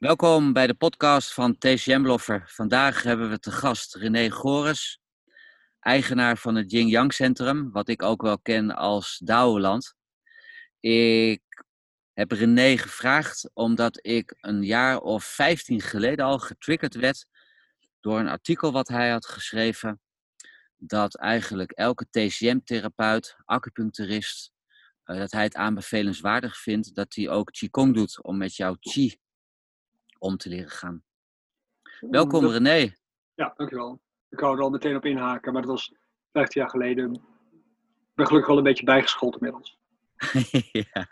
Welkom bij de podcast van TCM Bloffer. Vandaag hebben we te gast René Gores, eigenaar van het Yin Yang Centrum, wat ik ook wel ken als Douweland. Ik heb René gevraagd omdat ik een jaar of 15 geleden al getriggerd werd door een artikel wat hij had geschreven. Dat eigenlijk elke TCM-therapeut, acupuncturist, uh, dat hij het aanbevelenswaardig vindt dat hij ook Qigong doet om met jouw Qi om te leren gaan. Welkom Dat- René. Ja, dankjewel. Ik wou er al meteen op inhaken, maar dat was 15 jaar geleden. Ik ben gelukkig wel een beetje bijgeschoold inmiddels. ja.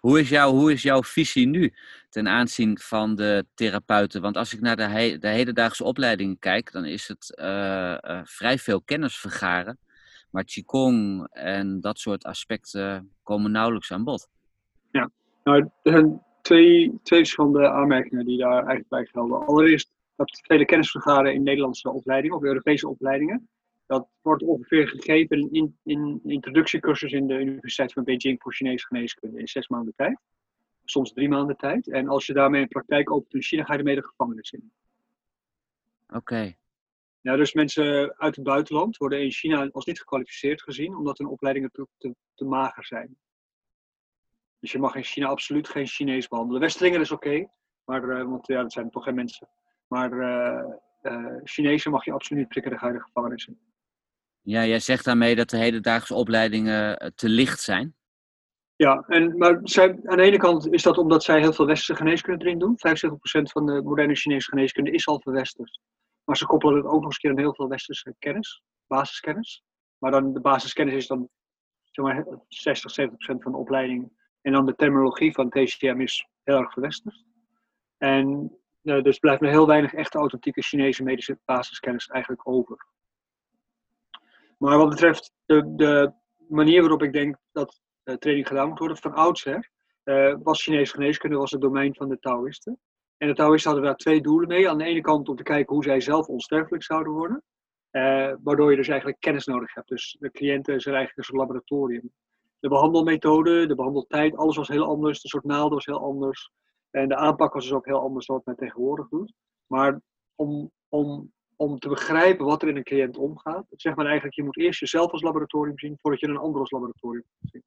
Hoe is, jouw, hoe is jouw visie nu ten aanzien van de therapeuten? Want als ik naar de, he- de hedendaagse opleidingen kijk, dan is het eh, eh, vrij veel kennis vergaren. Maar Qigong en dat soort aspecten komen nauwelijks aan bod. Nou, er zijn twee, twee verschillende aanmerkingen die daar eigenlijk bij gelden. Allereerst dat vele kennis vergaren in Nederlandse opleidingen of Europese opleidingen. Dat wordt ongeveer gegeven in, in, introductiecursus in de Universiteit van Beijing voor Chinese geneeskunde in zes maanden tijd. Soms drie maanden tijd. En als je daarmee een praktijk opent in China, ga je ermee de gevangenis in. Oké, Ja, dus mensen uit het buitenland worden in China als niet gekwalificeerd gezien, omdat hun opleidingen te, te, te mager zijn. Dus je mag in China absoluut geen Chinees behandelen. Westelingen is oké, maar, eh, want ja, dat zijn toch geen mensen. Maar eh eh, Chinezen mag je absoluut niet prikken, de gevangenis in. ja, jij zegt daarmee dat de hedendaagse opleidingen te licht zijn. Ja, en, maar zij, aan de ene kant is dat omdat zij heel veel westerse geneeskunde erin doen. 75% van de moderne Chinese geneeskunde is al verwesterd. Maar ze koppelen het ook nog eens een keer aan heel veel westerse kennis, basiskennis. Maar dan de basiskennis is dan zeg maar, 60, 70% van de opleiding. En dan de terminologie van TCM is heel erg verwesterd. En eh, dus blijft er heel weinig echte authentieke Chinese medische basiskennis eigenlijk over. Maar wat betreft de, de manier waarop ik denk dat eh, training gedaan moet worden, van oudsher, eh, was Chinese geneeskunde was het domein van de Taoïsten. En de Taoïsten hadden daar twee doelen mee. Aan de ene kant om te kijken hoe zij zelf onsterfelijk zouden worden. waardoor je dus eigenlijk kennis nodig hebt. Dus de cliënten er eigenlijk een soort laboratorium. De behandelmethode, de behandeltijd, alles was heel anders. De soort naalden was heel anders. En de aanpak was dus ook heel anders dan wat men tegenwoordig doet. Maar om, om, om te begrijpen wat er in een cliënt omgaat, zegt men eigenlijk, je moet eerst jezelf als laboratorium zien voordat je een ander als laboratorium zien.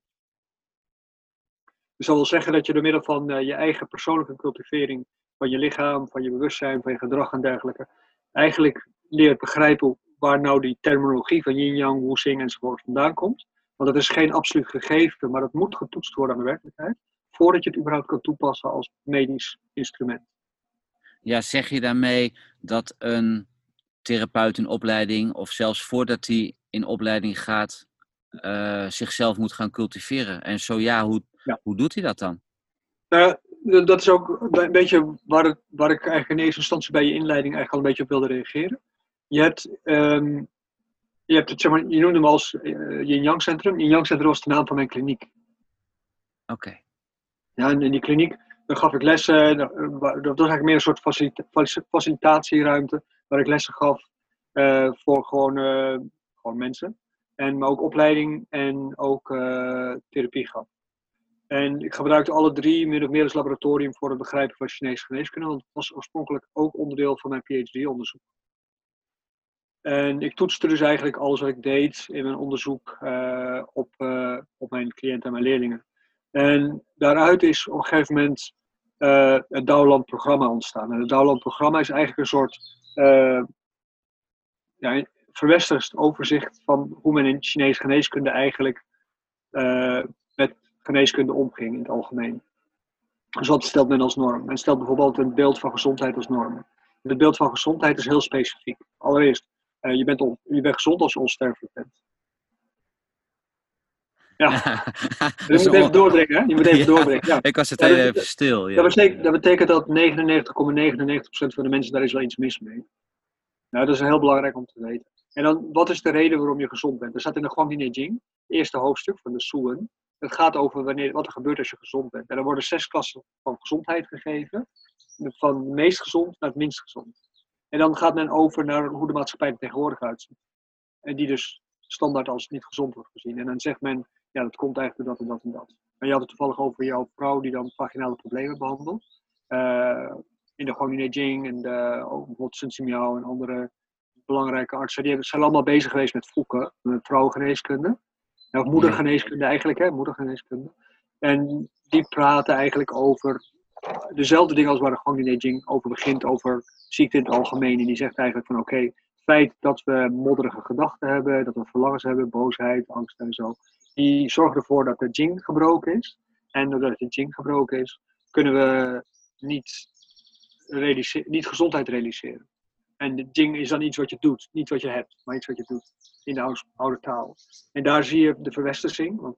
Dus dat wil zeggen dat je door middel van eh, je eigen persoonlijke cultivering van je lichaam, van je bewustzijn, van je gedrag en dergelijke, eigenlijk leert begrijpen waar nou die terminologie van yin, yang, wu, xing enzovoort vandaan komt. Want dat is geen absoluut gegeven, maar dat moet getoetst worden aan de werkelijkheid, voordat je het überhaupt kan toepassen als medisch instrument. Ja, zeg je daarmee dat een therapeut in opleiding, of zelfs voordat hij in opleiding gaat, eh, zichzelf moet gaan cultiveren? En zo ja, hoe, Ja. hoe doet hij dat dan? D- dat is ook een beetje waar, het, waar ik eigenlijk in eerste instantie bij je inleiding eigenlijk al een beetje op wilde reageren. Je hebt, ehm, je, hebt het, zeg maar, je noemde hem als eh, Yin Yang Centrum. Yin Yang Centrum was de naam van mijn kliniek. Oké, Ja, en in die kliniek dan gaf ik lessen. Dat dat was eigenlijk meer een soort facilita- faci- facilitatieruimte waar ik lessen gaf eh, voor gewoon, eh, gewoon mensen. En maar ook opleiding en ook eh, therapie gaf. En ik gebruikte alle drie min of meer als laboratorium voor het begrijpen van Chinese geneeskunde, want het was oorspronkelijk ook onderdeel van mijn PhD-onderzoek. En ik toetste dus eigenlijk alles wat ik deed in mijn onderzoek eh, op, eh, op mijn cliënten en mijn leerlingen. En daaruit is op een gegeven moment eh, het Douwland-programma ontstaan. En het Douwland-programma is eigenlijk een soort ja, verwesterst overzicht van hoe men in Chinese geneeskunde eigenlijk met geneeskunde omging in het algemeen. Dus wat stelt men als norm? Men stelt bijvoorbeeld een beeld van gezondheid als norm. En het beeld van gezondheid is heel specifiek. Allereerst, eh, je, bent on- je bent gezond als je onsterfelijk bent. Ja, je is moet even doordringen, hè? Je moet even Ja. doordringen. Ja. Ik was het dat- even stil. Ja. Dat, betekent, dat betekent dat 99,99% van de mensen daar is wel iets mis mee. Nou, dat is heel belangrijk om te weten. En dan, wat is de reden waarom je gezond bent? Er staat in de Guangdi Neijing, het eerste hoofdstuk van de Suen. Het gaat over wanneer, wat er gebeurt als je gezond bent. En er worden zes klassen van gezondheid gegeven. Van het meest gezond naar het minst gezond. En dan gaat men over naar hoe de maatschappij er tegenwoordig uitziet. En die dus standaard als niet gezond wordt gezien. En dan zegt men, ja, dat komt eigenlijk door dat en dat en dat. En je had het toevallig over jouw vrouw die dan vaginale problemen behandelt. in de Guanyin Jing en de, ook bijvoorbeeld Sun Miao en andere belangrijke artsen, die zijn allemaal bezig geweest met voeken, met vrouwengeneeskunde. Of moedergeneeskunde eigenlijk, hè, moedergeneeskunde. En die praten eigenlijk over dezelfde dingen als waar de Guanyin Jing over begint, over ziekte in het algemeen. En die zegt eigenlijk van oké, het feit dat we modderige gedachten hebben, dat we verlangens hebben, boosheid, angst en zo, die zorgen ervoor dat de Jing gebroken is. En doordat de Jing gebroken is, kunnen we niet, niet gezondheid realiseren. En de Jing is dan iets wat je doet, niet wat je hebt, maar iets wat je doet in de oude, oude taal. En daar zie je de verwestersing. Want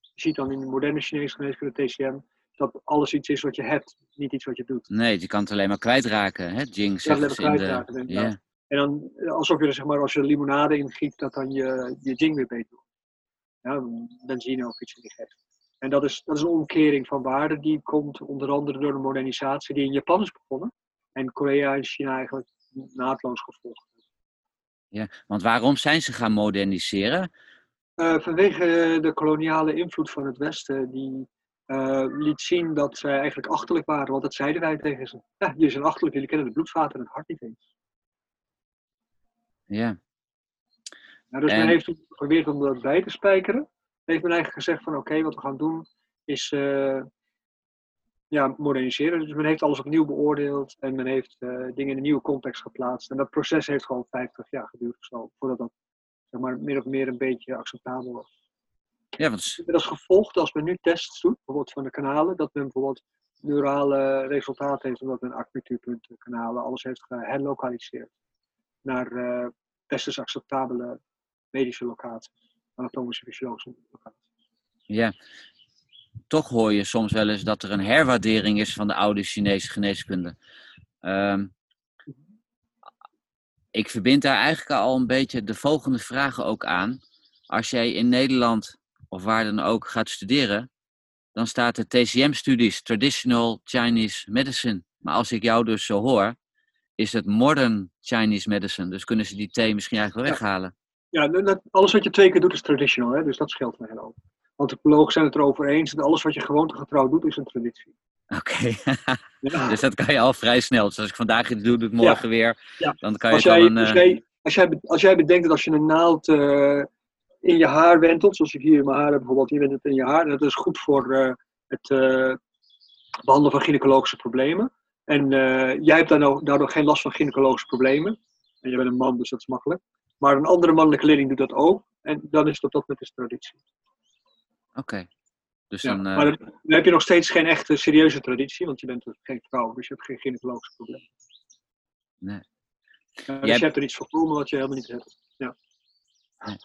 je ziet dan in de moderne Chinese geneeskunde TCM dat alles iets is wat je hebt, niet iets wat je doet. Nee, je kan het alleen maar kwijtraken, hè? Jing ja, kwijtraken, de... ja. En dan alsof je er zeg maar, als je limonade in giet, dat dan je, je Jing weer beter wordt. Ja, benzine of iets in die geeft. En dat is, dat is een omkering van waarde die komt onder andere door de modernisatie die in Japan is begonnen. En Korea en China eigenlijk naadloos gevolgd. Ja, want waarom zijn ze gaan moderniseren? Uh, vanwege de koloniale invloed van het Westen, die liet zien dat zij eigenlijk achterlijk waren. Want dat zeiden wij tegen ze. Ja, jullie zijn achterlijk, jullie kennen de bloedvaten en het hart niet eens. Ja. Nou, dus men heeft geprobeerd om dat bij te spijkeren. Heeft men eigenlijk gezegd van oké, wat we gaan doen is uh, ja, moderniseren. Dus men heeft alles opnieuw beoordeeld en men heeft uh, dingen in een nieuwe context geplaatst. En dat proces heeft gewoon 50 jaar geduurd of zo, voordat dat zeg maar, meer of meer een beetje acceptabel was. Ja, want... Met als gevolg als men nu tests doet, bijvoorbeeld van de kanalen, dat men bijvoorbeeld neurale resultaten heeft, omdat men acupunctuurpunten, kanalen, alles heeft geherlokaliseerd naar uh, best acceptabele medische locaties, anatomische fysiologische locaties. Ja, toch hoor je soms wel eens dat er een herwaardering is van de oude Chinese geneeskunde. Uh, ik verbind daar eigenlijk al een beetje de volgende vragen ook aan. Als jij in Nederland of waar dan ook gaat studeren, dan staat er TCM-studies, Traditional Chinese Medicine. Maar als ik jou dus zo hoor, is het Modern Chinese Medicine. Dus kunnen ze die T misschien eigenlijk wel weghalen. Ja, alles wat je twee keer doet is traditional, hè? dus dat scheelt me de biologen zijn het erover eens dat alles wat je gewoontegetrouw doet is een traditie. Oké, dus dat kan je al vrij snel. Dus als ik vandaag iets doe, doe het morgen weer. Dan kan je als jij, een, jij, als, jij, als jij bedenkt dat als je een naald uh, in je haar wentelt, zoals ik hier in mijn haar heb bijvoorbeeld, je wentelt in je haar, en dat is goed voor uh, het uh, behandelen van gynaecologische problemen. En jij hebt daardoor, daardoor geen last van gynaecologische problemen. En je bent een man, dus dat is makkelijk. Maar een andere mannelijke leerling doet dat ook. En dan is het op dat moment een traditie. Oké. Dus ja, dan, Maar dan, dan, heb je nog steeds geen echte serieuze traditie, want je bent geen vrouw, dus je hebt geen gynaecologische problemen. Nee. Uh, dus je hebt er iets voorkomen wat je helemaal niet hebt. Ja. Nee.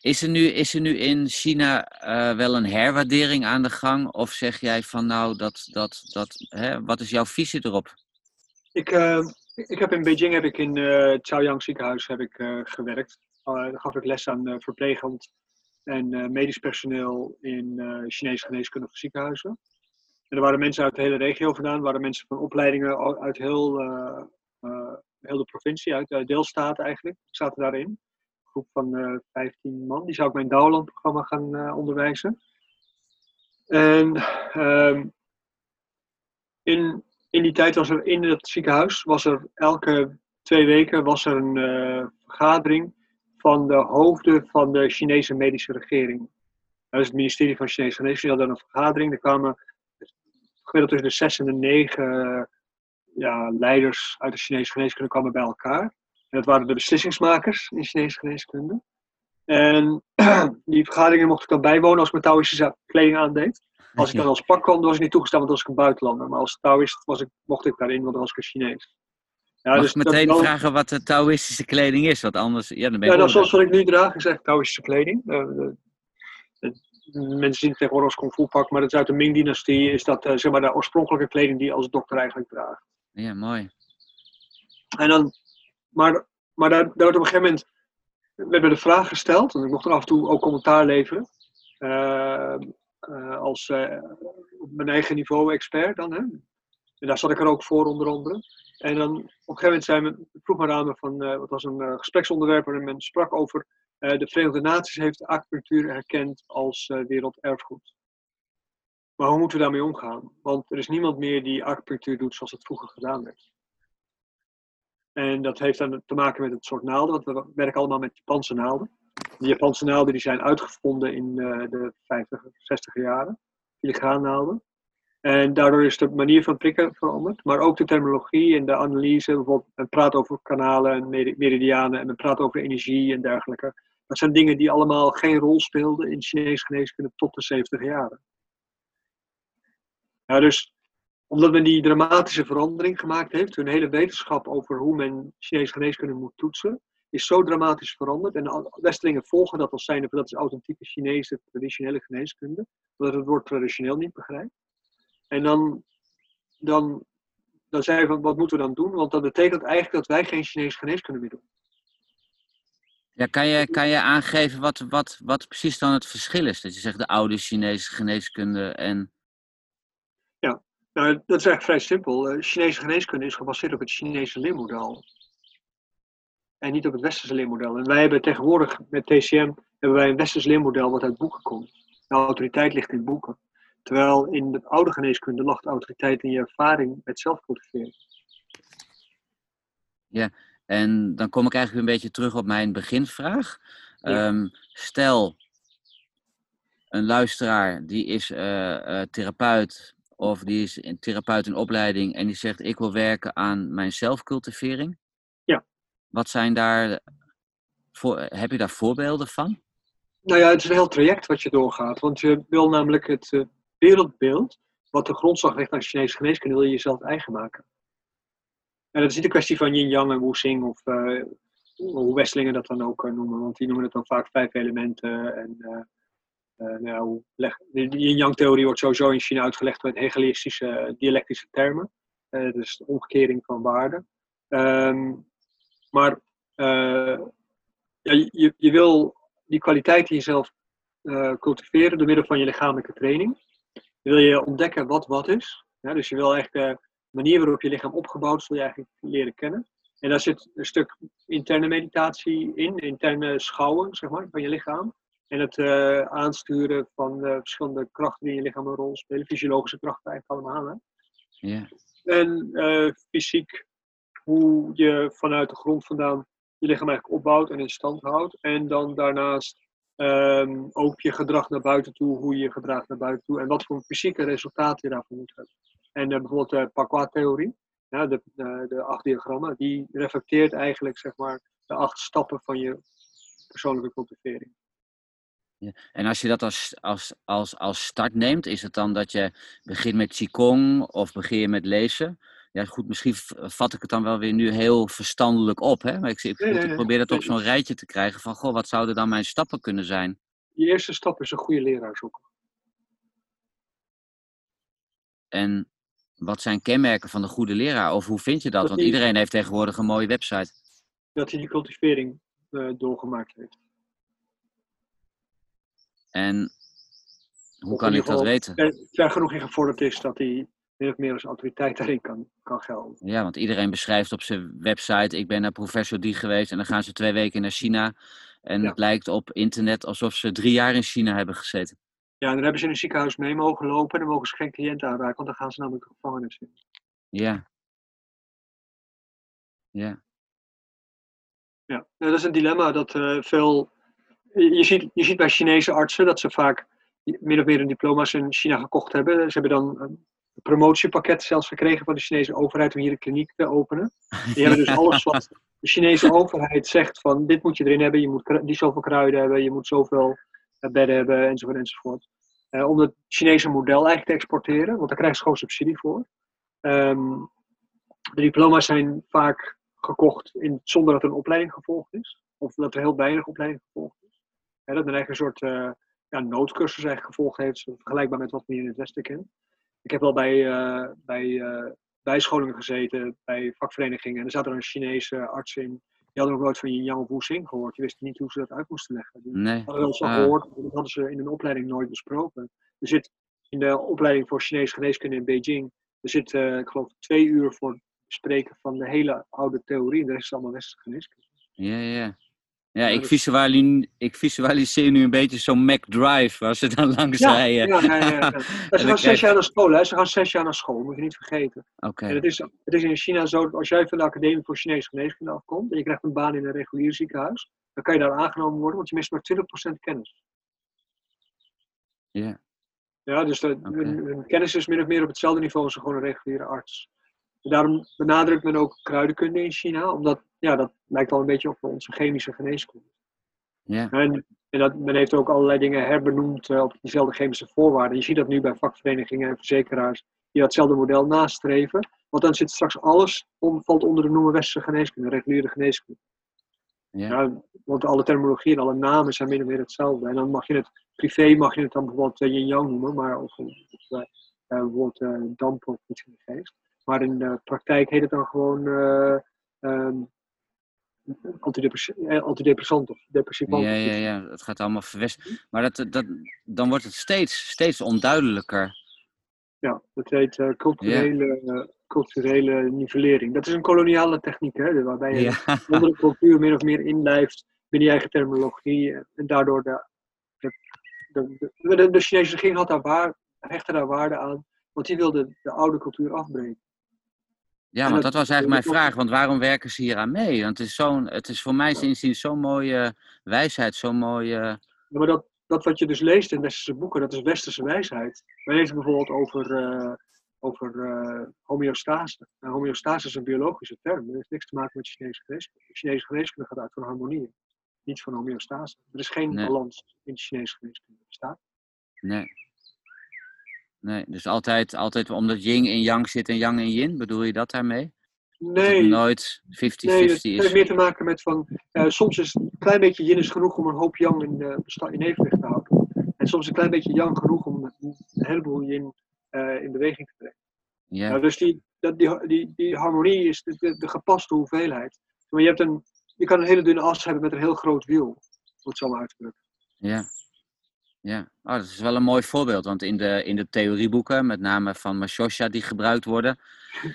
Is er nu, is er nu in China uh, wel een herwaardering aan de gang? Of zeg jij van nou, dat, dat, dat, hè, wat is jouw visie erop? Ik, uh, ik heb in Beijing heb ik in uh, Chaoyang ziekenhuis heb ik, gewerkt. daar gaf ik les aan verplegend en medisch personeel in Chinese geneeskundige ziekenhuizen. En er waren mensen uit de hele regio vandaan. Er waren mensen van opleidingen uit heel, heel de provincie, uit de deelstaten eigenlijk, zaten daarin groep van uh, eh, 15 man. Die zou ik mijn Douwland-programma gaan uh, onderwijzen. En uh, in, in die tijd was er in het ziekenhuis, was er elke twee weken was er een uh, vergadering van de hoofden van de Chinese medische regering. Dat is het ministerie van Chinese Geneeskunde. Die hadden een vergadering. Er kwamen gemiddeld tussen de zes en de negen ja, leiders uit de Chinese geneeskunde kwamen bij elkaar. Dat waren de beslissingsmakers in Chinese geneeskunde. En die vergaderingen mocht ik dan bijwonen als ik mijn Taoïstische kleding aandeed. Als ik dan als pak kwam, dan was ik niet toegestaan, want dan was ik een buitenlander. Maar als Taoïst was ik, mocht ik daarin, want dan was ik een Chinees. Ja, Mag dus ik meteen vragen wat de Taoïstische kleding is? Want anders, ja, dan ben Ja, dat zoals wat ik nu draag is echt Taoïstische kleding. Uh, mensen zien het tegenwoordig als kung fu pak, maar dat is uit de Ming-dynastie. Is dat uh, zeg maar de oorspronkelijke kleding die je als dokter eigenlijk draagt. Ja, mooi. En dan maar, maar daar, daar werd op een gegeven moment de vraag gesteld, en ik mocht er af en toe ook commentaar leveren. Uh, uh, als uh, op mijn eigen niveau expert dan. Hè? En daar zat ik er ook voor onder andere. En dan op een gegeven moment zei men, vroeg aan me van, wat was een gespreksonderwerp en men sprak over de Verenigde Naties heeft acupunctuur erkend als werelderfgoed. Maar hoe moeten we daarmee omgaan? Want er is niemand meer die acupunctuur doet zoals het vroeger gedaan werd. En dat heeft dan te maken met het soort naalden, want we werken allemaal met Japanse naalden. Die Japanse naalden die zijn uitgevonden in uh, de 50, 60 jaren, filigraannaalden. En daardoor is de manier van prikken veranderd, maar ook de terminologie en de analyse. Bijvoorbeeld, men praat over kanalen en meridianen en men praat over energie en dergelijke. Dat zijn dingen die allemaal geen rol speelden in Chinese geneeskunde tot de 70 jaren. Ja, dus omdat men die dramatische verandering gemaakt heeft, hun hele wetenschap over hoe men Chinese geneeskunde moet toetsen, is zo dramatisch veranderd. En Westelingen volgen dat als zijnde, dat is authentieke Chinese traditionele geneeskunde, omdat het woord traditioneel niet begrijpt. En dan, dan, dan zei van, wat moeten we dan doen? Want dat betekent eigenlijk dat wij geen Chinese geneeskunde meer doen. Ja, kan je, kan je aangeven wat, wat, wat precies dan het verschil is? Dat je zegt de oude Chinese geneeskunde en nou, dat is eigenlijk vrij simpel. Uh, Chinese geneeskunde is gebaseerd op het Chinese leermodel. En niet op het westerse leermodel. En wij hebben tegenwoordig met TCM hebben wij een westers leermodel wat uit boeken komt. De autoriteit ligt in boeken. Terwijl in de oude geneeskunde lag de autoriteit in je ervaring met zelfcultiveren. Ja, en dan kom ik eigenlijk een beetje terug op mijn beginvraag. Ehm, stel, een luisteraar die is uh, uh, therapeut of die is een therapeut in opleiding en die zegt: Ik wil werken aan mijn zelfcultivering. Ja. Wat zijn daar. Voor, heb je daar voorbeelden van? Nou ja, het is een heel traject wat je doorgaat. Want je wil namelijk het uh, wereldbeeld, wat de grondslag ligt aan Chinese geneeskunde, wil je jezelf eigen maken. En dat is niet een kwestie van yin-yang en wu-xing of uh, hoe Westelingen dat dan ook uh, noemen. Want die noemen het dan vaak vijf elementen en uh, nou, de yin-yang-theorie wordt sowieso in China uitgelegd met hegelistische dialectische termen. Dus de omkering van waarde. Um, maar ja, je, wil die kwaliteit in jezelf cultiveren door middel van je lichamelijke training. Je wil je ontdekken wat wat is. Dus je wil echt de manier waarop je lichaam opgebouwd is, wil je eigenlijk leren kennen. En daar zit een stuk interne meditatie in, interne schouwen zeg maar, van je lichaam. En het uh, aansturen van uh, verschillende krachten die in je lichaam een rol spelen. Fysiologische krachten eigenlijk allemaal. Hè? Ja. En uh, fysiek, hoe je vanuit de grond vandaan je lichaam eigenlijk opbouwt en in stand houdt. En dan daarnaast um, ook je gedrag naar buiten toe, hoe je je gedraagt naar buiten toe. En wat voor fysieke resultaten je daarvoor moet hebben. En bijvoorbeeld de Pakwa-theorie, ja, de, de, de acht diagrammen, die reflecteert eigenlijk zeg maar, de acht stappen van je persoonlijke cultivering. En als je dat als, als, als, als start neemt, is het dan dat je begint met Qigong of begin je met lezen? Ja, goed, misschien vat ik het dan wel weer nu heel verstandelijk op. Hè? Maar ik, ik, nee, nee, ik probeer dat op zo'n rijtje te krijgen van, goh, wat zouden dan mijn stappen kunnen zijn? Je eerste stap is een goede leraar zoeken. En wat zijn kenmerken van de goede leraar? Of hoe vind je dat? Want iedereen heeft tegenwoordig een mooie website. Dat hij die cultivering uh, doorgemaakt heeft. En hoe kan ik dat weten? Ver genoeg in gevorderd is dat hij min of meer als autoriteit daarin kan, kan gelden. Ja, want iedereen beschrijft op zijn website: ik ben naar professor die geweest en dan gaan ze twee weken naar China. En het lijkt op internet alsof ze drie jaar in China hebben gezeten. Ja, en dan hebben ze in een ziekenhuis mee mogen lopen en dan mogen ze geen cliënt aanraken, want dan gaan ze namelijk de gevangenis in. Ja. Ja. Ja, nou, dat is een dilemma dat uh, veel je ziet, je ziet bij Chinese artsen dat ze vaak min of meer een diploma's in China gekocht hebben. Ze hebben dan een promotiepakket zelfs gekregen van de Chinese overheid om hier een kliniek te openen. Die hebben dus alles wat de Chinese overheid zegt van dit moet je erin hebben, je moet die zoveel kruiden hebben, je moet zoveel eh, bedden hebben enzovoort enzovoort. Uh, om het Chinese model eigenlijk te exporteren, want daar krijgen ze gewoon subsidie voor. Um, de diploma's zijn vaak gekocht in, zonder dat er een opleiding gevolgd is. Of dat er heel weinig opleiding gevolgd is. Hè, dat men eigenlijk een soort uh, ja, noodcursus eigenlijk gevolgd heeft, vergelijkbaar met wat we hier in het Westen kennen. Ik heb wel bij, uh, bij uh, bijscholingen gezeten, bij vakverenigingen. En er zat er een Chinese arts in. Die hadden nog nooit van Yang of Wu-Sing gehoord. Die wisten niet hoe ze dat uit moesten leggen. Die nee. hadden wel eens ah. gehoord, maar dat hadden ze in hun opleiding nooit besproken. Er zit in de opleiding voor Chinese geneeskunde in Beijing, er zit, ik geloof, twee uur voor het bespreken van de hele oude theorie. En de rest is allemaal westerse geneeskunde. Ja, ja. Ja, ik, visualiseer, ik visualiseer nu een beetje zo'n Mac Drive waar ze dan langs Ja, rijden. ja, ja, ja, Ze gaan zes jaar naar school, hè? Ze gaan zes jaar naar school, moet je niet vergeten. Oké, En het is, het is in China zo dat als jij van de Academie voor Chinese Geneeskunde afkomt en je krijgt een baan in een regulier ziekenhuis, dan kan je daar aangenomen worden, want je mist maar 20% kennis. ja. Ja, dus de, hun, hun kennis is min of meer op hetzelfde niveau als gewoon een reguliere arts. En daarom benadrukt men ook kruidenkunde in China, omdat ja, dat lijkt al een beetje op onze chemische geneeskunde. ja. En, en dat, men heeft ook allerlei dingen herbenoemd eh, op diezelfde chemische voorwaarden. Je ziet dat nu bij vakverenigingen en verzekeraars die datzelfde model nastreven. Want dan zit straks alles, om, valt onder de noemer westerse geneeskunde, reguliere geneeskunde. Ja. Ja, want alle terminologie en alle namen zijn min of meer hetzelfde. En dan mag je het, privé mag je het dan bijvoorbeeld eh, yin-yang noemen, maar of, of eh, bijvoorbeeld damp of iets in de geest. Maar in de praktijk heet het dan gewoon eh ehm, eh, antidepressant of depressivant. Ja, ja, ja, het gaat allemaal verwest. Maar dat, dat, dan wordt het steeds, steeds onduidelijker. Ja, dat heet eh, culturele, eh, culturele nivellering. Dat is een koloniale techniek, hè, waarbij je Ja, andere cultuur min of meer inlijft binnen je eigen terminologie. eh, En daardoor de, de, de, de, de, de Chinese regering had daar waar, hechtte daar waarde aan, want die wilde de oude cultuur afbreken. Ja En want dat- dat was eigenlijk mijn vraag. Want waarom werken ze hier aan mee? Want het is, zo'n, het is voor mij inziens zo'n mooie wijsheid, zo'n mooie... Ja, maar dat, dat wat je dus leest in westerse boeken, dat is westerse wijsheid. Wij lezen bijvoorbeeld over, eh, over eh, homeostase. Nou, homeostase is een biologische term. Dat heeft niks te maken met Chinese geneeskunde. De Chinese geneeskunde gaat uit van harmonie, niet van homeostase. Er is geen Nee. balans in de Chinese geneeskunde. Bestaat. Nee. Nee, dus altijd, altijd omdat yin in yang zit en yang in yin, bedoel je dat daarmee? Het Nee, nooit 50-50 nee is? heeft meer te maken met van, eh, soms is een klein beetje yin is genoeg om een hoop yang in, besta- in evenwicht te houden. En soms een klein beetje yang genoeg om een heleboel yin eh, in beweging te brengen. Ja, Nou, dus die, dat, die, die, die harmonie is de, de, de gepaste hoeveelheid. Maar je, hebt een, je kan een hele dunne as hebben met een heel groot wiel. Om het zo maar uit te drukken. ja. Ja, oh, dat is wel een mooi voorbeeld, want in de, in de theorieboeken, met name van Mashosha die gebruikt worden,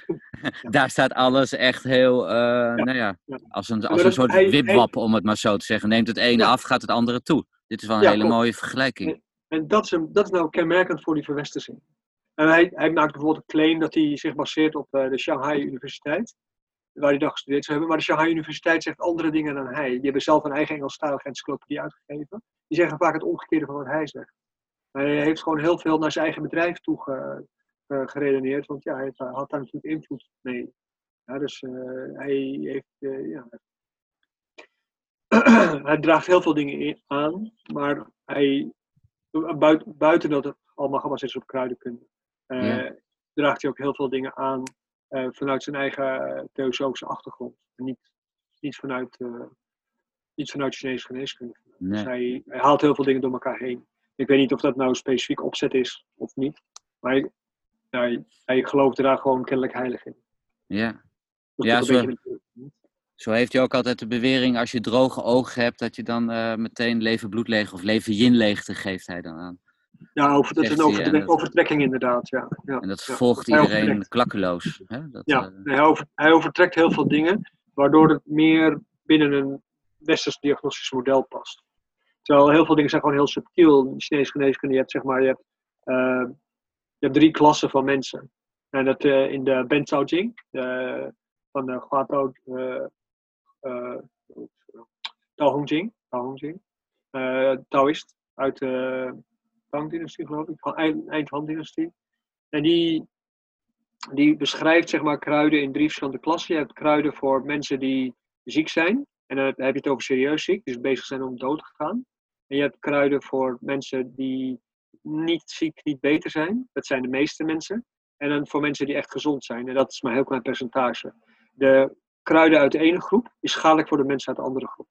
daar staat alles echt heel, eh, nou ja, als een, als een soort hij- wipwap, om het maar zo te zeggen. Neemt het ene af, gaat het andere toe. Dit is wel een hele klopt. mooie vergelijking. En dat is, een, dat is nou kenmerkend voor die verwestersing. En hij, hij maakt bijvoorbeeld een claim dat hij zich baseert op eh, de Shanghai Universiteit. Waar hij dat gestudeerd zou hebben. Maar de Shanghai Universiteit zegt andere dingen dan hij. Die hebben zelf een eigen Engelstalige encyclopedie uitgegeven. Die zeggen vaak het omgekeerde van wat hij zegt. Hij heeft gewoon heel veel naar zijn eigen bedrijf toe ge- ge- geredeneerd. Want ja, hij had daar natuurlijk invloed mee. Ja, dus eh, hij heeft. eh, ja, hij draagt heel veel dingen in- aan. Maar hij buiten, buiten dat het allemaal gebaseerd is op kruidenkunde, eh, Ja. draagt hij ook heel veel dingen aan eh, vanuit zijn eigen eh, theosofische achtergrond. En niet, niet, vanuit, eh, niet vanuit Chinese geneeskunde. Dus hij, hij haalt heel veel dingen door elkaar heen. Ik weet niet of dat nou specifiek opzet is of niet. Maar hij, hij, hij gelooft er daar gewoon kennelijk heilig in. Ja. Ja, zo- beetje Zo heeft hij ook altijd de bewering, als je droge ogen hebt, dat je dan meteen leven bloedleeg of leven yin-leegte geeft hij dan aan. Ja, over, dat is een overtrekking inderdaad. Ja, ja, En dat ja. volgt Hij iedereen overtrekt. klakkeloos. Hè? Dat, Ja, eh, hij, over, hij overtrekt heel veel dingen, waardoor het meer binnen een westers diagnostisch model past. Terwijl heel veel dingen zijn gewoon heel subtiel. In Chinese geneeskunde, je hebt, zeg maar, je hebt, eh, je hebt drie klassen van mensen. En dat eh, in de Ben Cao Jing, van de uh, Tao Hong Jing, Tao Hong Jing, eh, Taoïst uit de Tang-dynastie geloof ik, eind, eind Han-dynastie. En die, die beschrijft zeg maar kruiden in drie verschillende klassen. Je hebt kruiden voor mensen die ziek zijn. En dan heb je het over serieus ziek, dus bezig zijn om dood te gaan. En je hebt kruiden voor mensen die niet ziek, niet beter zijn. Dat zijn de meeste mensen. En dan voor mensen die echt gezond zijn. En dat is maar een heel klein percentage. De kruiden uit de ene groep is schadelijk voor de mensen uit de andere groep.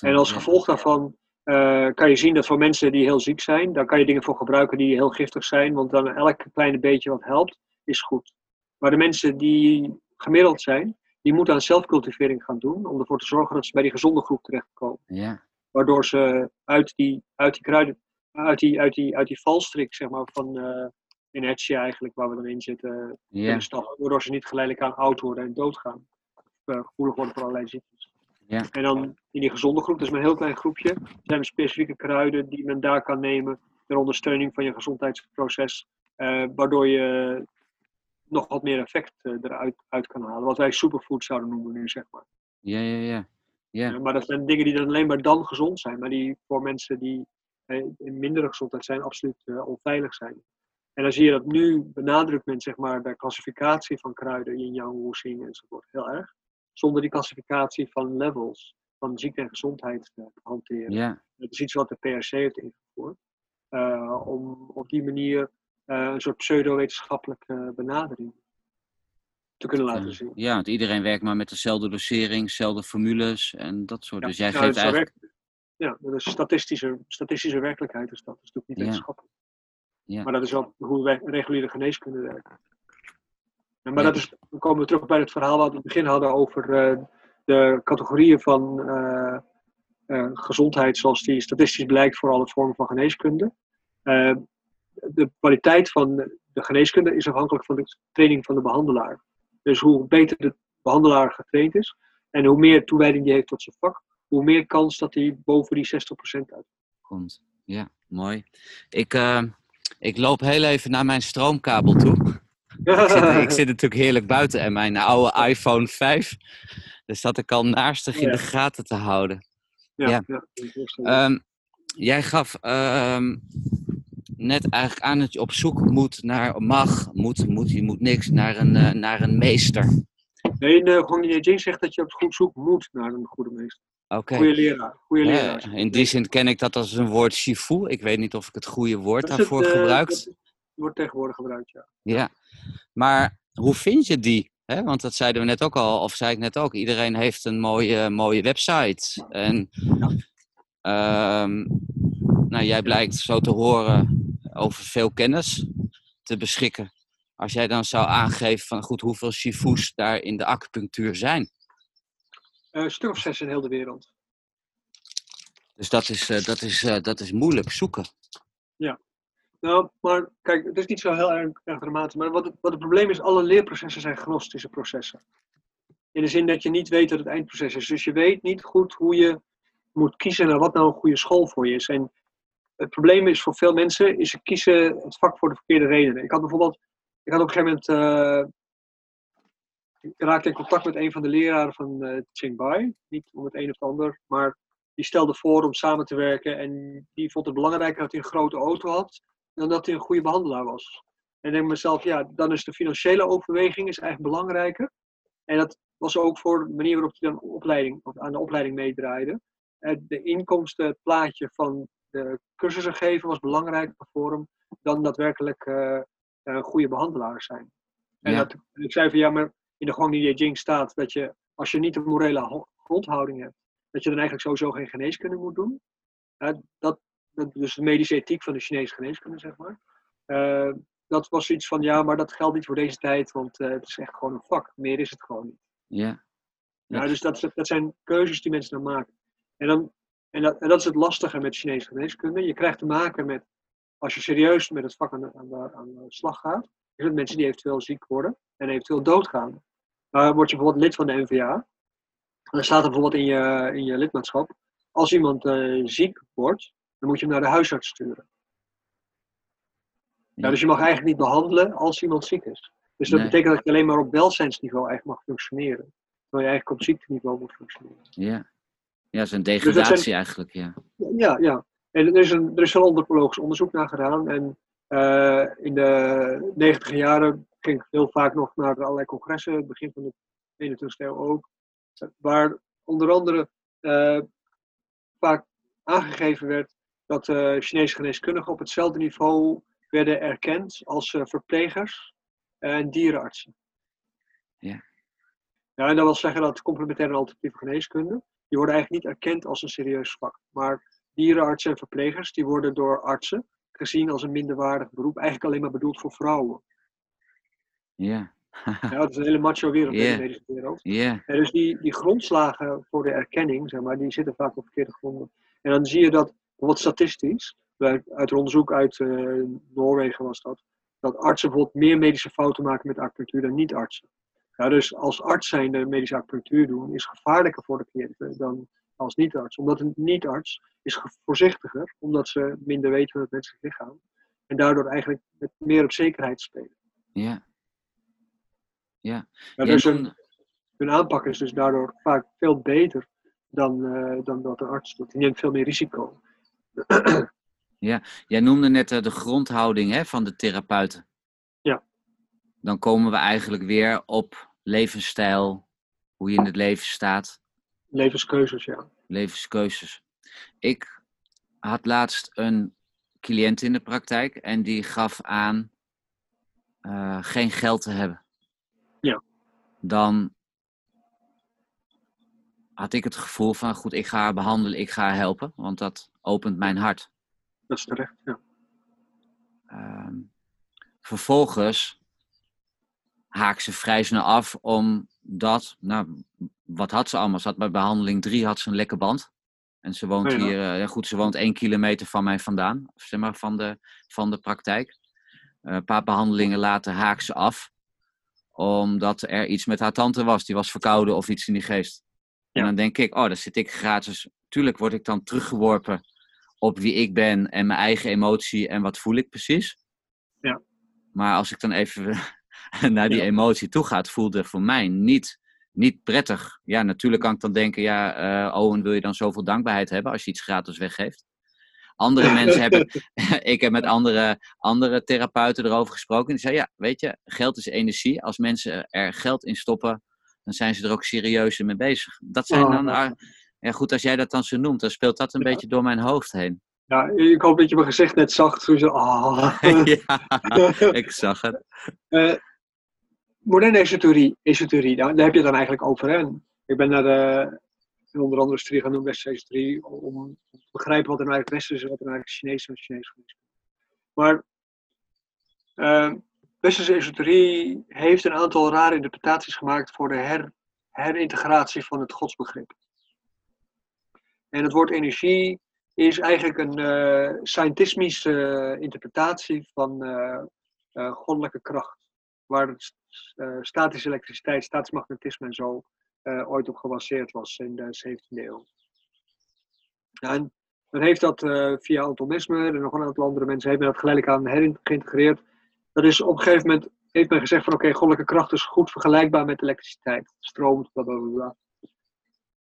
En als ja. gevolg daarvan eh, kan je zien dat voor mensen die heel ziek zijn, daar kan je dingen voor gebruiken die heel giftig zijn, want dan elk kleine beetje wat helpt, is goed. Maar de mensen die gemiddeld zijn, die moeten aan zelfcultivering gaan doen, om ervoor te zorgen dat ze bij die gezonde groep terechtkomen. Ja, Waardoor ze uit die, uit die kruiden, uit die, uit die, uit die valstrik, zeg maar, van inertia eigenlijk, waar we dan in zitten, ja, kunnen stappen. Waardoor ze niet geleidelijk aan oud worden en doodgaan. Of eh, gevoelig worden voor allerlei ziektes. Ja. En dan in die gezonde groep, dat is maar een heel klein groepje, zijn er specifieke kruiden die men daar kan nemen ter ondersteuning van je gezondheidsproces, uh, waardoor je nog wat meer effect uh, eruit uit kan halen. Wat wij superfood zouden noemen nu, zeg maar. Ja, ja, ja. ja. Uh, maar dat zijn dingen die dan alleen maar dan gezond zijn, maar die voor mensen die in mindere gezondheid zijn, absoluut onveilig zijn. En dan zie je dat nu benadrukt men zeg maar, de klassificatie van kruiden, yin yang, woosing enzovoort heel erg. Zonder die klassificatie van levels van ziekte en gezondheid te hanteren. Dat is iets wat de PRC heeft ingevoerd. Uh, om op die manier uh, een soort pseudo-wetenschappelijke benadering te kunnen laten zien. Ja, want iedereen werkt maar met dezelfde dosering, dezelfde formules en dat soort. Ja, dus jij geeft eigenlijk... ja, dat is statistische, statistische werkelijkheid is dat. Dat is natuurlijk niet wetenschappelijk. Ja. Maar dat is wel hoe we reguliere geneeskunde werken. maar dat is, dan komen we terug bij het verhaal wat we in het begin hadden over uh, de categorieën van uh, uh, gezondheid, zoals die statistisch blijkt voor alle vormen van geneeskunde. de kwaliteit van de geneeskunde is afhankelijk van de training van de behandelaar. Dus hoe beter de behandelaar getraind is en hoe meer toewijding die heeft tot zijn vak, hoe meer kans dat hij boven die 60% uitkomt. Ja, mooi. Ik, ik loop heel even naar mijn stroomkabel toe. ik, zit, ik, zit, natuurlijk heerlijk buiten en mijn oude iPhone 5. Dus dat ik al naastig in de gaten te houden. Ja, ja. Ehm, jij gaf um, net eigenlijk aan dat je op zoek moet naar, mag, moet, moet, je moet niks, naar een, uh, naar een meester. Nee, Hong Jing zegt dat je op zoek moet naar een goede meester. Okay. Goede leraar. Goede leraar. Ja, in die zin ken ik dat als een woord shifu. Ik weet niet of ik het goede woord daarvoor uh, gebruik. Het wordt tegenwoordig gebruikt, ja. Ja, maar hoe vind je die? He, want dat zeiden we net ook al, of zei ik net ook. Iedereen heeft een mooie, mooie website. En um, nou, jij blijkt zo te horen over veel kennis te beschikken. Als jij dan zou aangeven van goed hoeveel shifus daar in de acupunctuur zijn. Een stuk of zes in heel de wereld. Dus dat is, uh, dat is, uh, dat is moeilijk zoeken. Ja. Nou, maar kijk, het is niet zo heel erg, erg dramatisch. Maar wat het, wat het probleem is, alle leerprocessen zijn gnostische processen. In de zin dat je niet weet wat het eindproces is. Dus je weet niet goed hoe je moet kiezen naar wat nou een goede school voor je is. En het probleem is voor veel mensen, is ze kiezen het vak voor de verkeerde redenen. Ik had bijvoorbeeld, ik had op een gegeven moment, uh, ik raakte in contact met een van de leraren van uh, Qingbai. Niet om het een of het ander, maar die stelde voor om samen te werken. En die vond het belangrijker dat hij een grote auto had, dan dat hij een goede behandelaar was. En ik denk mezelf, ja, dan is de financiële overweging is eigenlijk belangrijker. En dat was ook voor de manier waarop hij dan opleiding, of aan de opleiding meedraaide. De inkomstenplaatje van de cursussen geven was belangrijker voor hem dan daadwerkelijk uh, een goede behandelaar zijn. En dat, ik zei van ja, maar in de Guangdi Jing staat dat je, als je niet een morele grondhouding hebt, dat je dan eigenlijk sowieso geen geneeskunde moet doen. Uh, dat, dus de medische ethiek van de Chinese geneeskunde, zeg maar. Uh, dat was iets van, ja, maar dat geldt niet voor deze tijd, want uh, het is echt gewoon een vak. Meer is het gewoon niet. Ja. ja. dus dat, dat zijn keuzes die mensen dan maken. En, dan, en, dat, en dat is het lastige met Chinese geneeskunde. Je krijgt te maken met, als je serieus met het vak aan de, aan de, aan de slag gaat, is het mensen die eventueel ziek worden en eventueel doodgaan. Word je bijvoorbeeld lid van de NVA. Dan staat er bijvoorbeeld in je, in je lidmaatschap, als iemand uh, ziek wordt, dan moet je hem naar de huisarts sturen. Ja, dus je mag eigenlijk niet behandelen als iemand ziek is. Dus dat betekent dat je alleen maar op welzijnsniveau eigenlijk mag functioneren. Terwijl je eigenlijk op ziekteniveau moet functioneren. Ja, ja dat is een dus degradatie eigenlijk, ja. Ja, ja. En er is, een, er is een antropologisch onderzoek naar gedaan. En uh, in de negentiger jaren ging ik heel vaak nog naar allerlei congressen, begin van de 21ste eeuw ook. Waar onder andere uh, vaak aangegeven werd dat uh, Chinese geneeskundigen op hetzelfde niveau werden erkend als uh, verplegers en dierenartsen. Ja. Ja, en dat wil zeggen dat complementaire en alternatieve geneeskunde, die worden eigenlijk niet erkend als een serieus vak. Maar dierenartsen en verplegers, die worden door artsen gezien als een minderwaardig beroep, eigenlijk alleen maar bedoeld voor vrouwen. Ja. ja, dat is een hele macho wereld in deze wereld. Ja. En dus die, die grondslagen voor de erkenning, zeg maar, die zitten vaak op verkeerde gronden. En dan zie je dat, bijvoorbeeld statistisch, uit, uit onderzoek uit uh, Noorwegen was dat, dat artsen bijvoorbeeld meer medische fouten maken met acupunctuur dan niet-artsen. Ja, dus als arts zijn de medische acupunctuur doen is gevaarlijker voor de cliënten dan als niet-arts. Omdat een niet-arts is voorzichtiger, omdat ze minder weten van het menselijk lichaam. En daardoor eigenlijk met meer op zekerheid spelen. Ja. Ja. ja dus hun aanpak is dus daardoor vaak veel beter dan, uh, dan dat een arts doet. Die neemt veel meer risico. Ja, jij noemde net uh, de grondhouding hè, van de therapeuten. Ja. Dan komen we eigenlijk weer op levensstijl, hoe je in het leven staat. Levenskeuzes, ja. Levenskeuzes. Ik had laatst een cliënt in de praktijk en die gaf aan uh, geen geld te hebben. Ja. Dan had ik het gevoel van, goed, ik ga haar behandelen, ik ga haar helpen, want dat opent mijn hart. Dat is terecht, ja. Uh, vervolgens haak ze vrij snel af omdat, nou, wat had ze allemaal? Ze had bij behandeling 3 had ze een lekke band. En ze woont hier, uh, ja goed, ze woont één kilometer van mij vandaan, zeg maar, van de, van de praktijk. Uh, een paar behandelingen later haak ze af, omdat er iets met haar tante was. Die was verkouden of iets in die geest. En dan denk ik, oh, dan zit ik gratis. Tuurlijk word ik dan teruggeworpen op wie ik ben en mijn eigen emotie en wat voel ik precies. Ja. Maar als ik dan even naar die emotie toe ga, voelde het voor mij niet, niet prettig. Ja, natuurlijk kan ik dan denken, ja, uh, Owen, wil je dan zoveel dankbaarheid hebben als je iets gratis weggeeft? Andere mensen hebben, ik heb met andere, andere therapeuten erover gesproken. Die zeiden, ja, weet je, geld is energie. Als mensen er geld in stoppen, dan zijn ze er ook serieuzer mee bezig. Dat zijn dan, oh. Ja goed, als jij dat dan zo noemt, dan speelt dat een beetje door mijn hoofd heen. Ja, ik hoop dat je mijn gezicht net zag. Toen zo, oh. ja, ik zag het. Uh, moderne esoterie, esoterie daar, daar heb je dan eigenlijk over. Hè? Ik ben naar de, onder andere studie gaan doen, westerse esoterie, om te begrijpen wat er nou eigenlijk Westers is en wat er nou eigenlijk Chinees en Chinees is. Maar uh, Westerse esoterie heeft een aantal rare interpretaties gemaakt voor de her, herintegratie van het godsbegrip. En het woord energie is eigenlijk een uh, scientismische interpretatie van uh, goddelijke kracht. Waar statische elektriciteit, statisch magnetisme en zo ooit op gebaseerd was in de 17e eeuw. En men heeft dat via Anton Mesmer en nog een aantal andere mensen hebben dat geleidelijk aan geïntegreerd dat is op een gegeven moment, heeft men gezegd van oké, okay, goddelijke kracht is goed vergelijkbaar met elektriciteit. Stroomt, bla bla bla.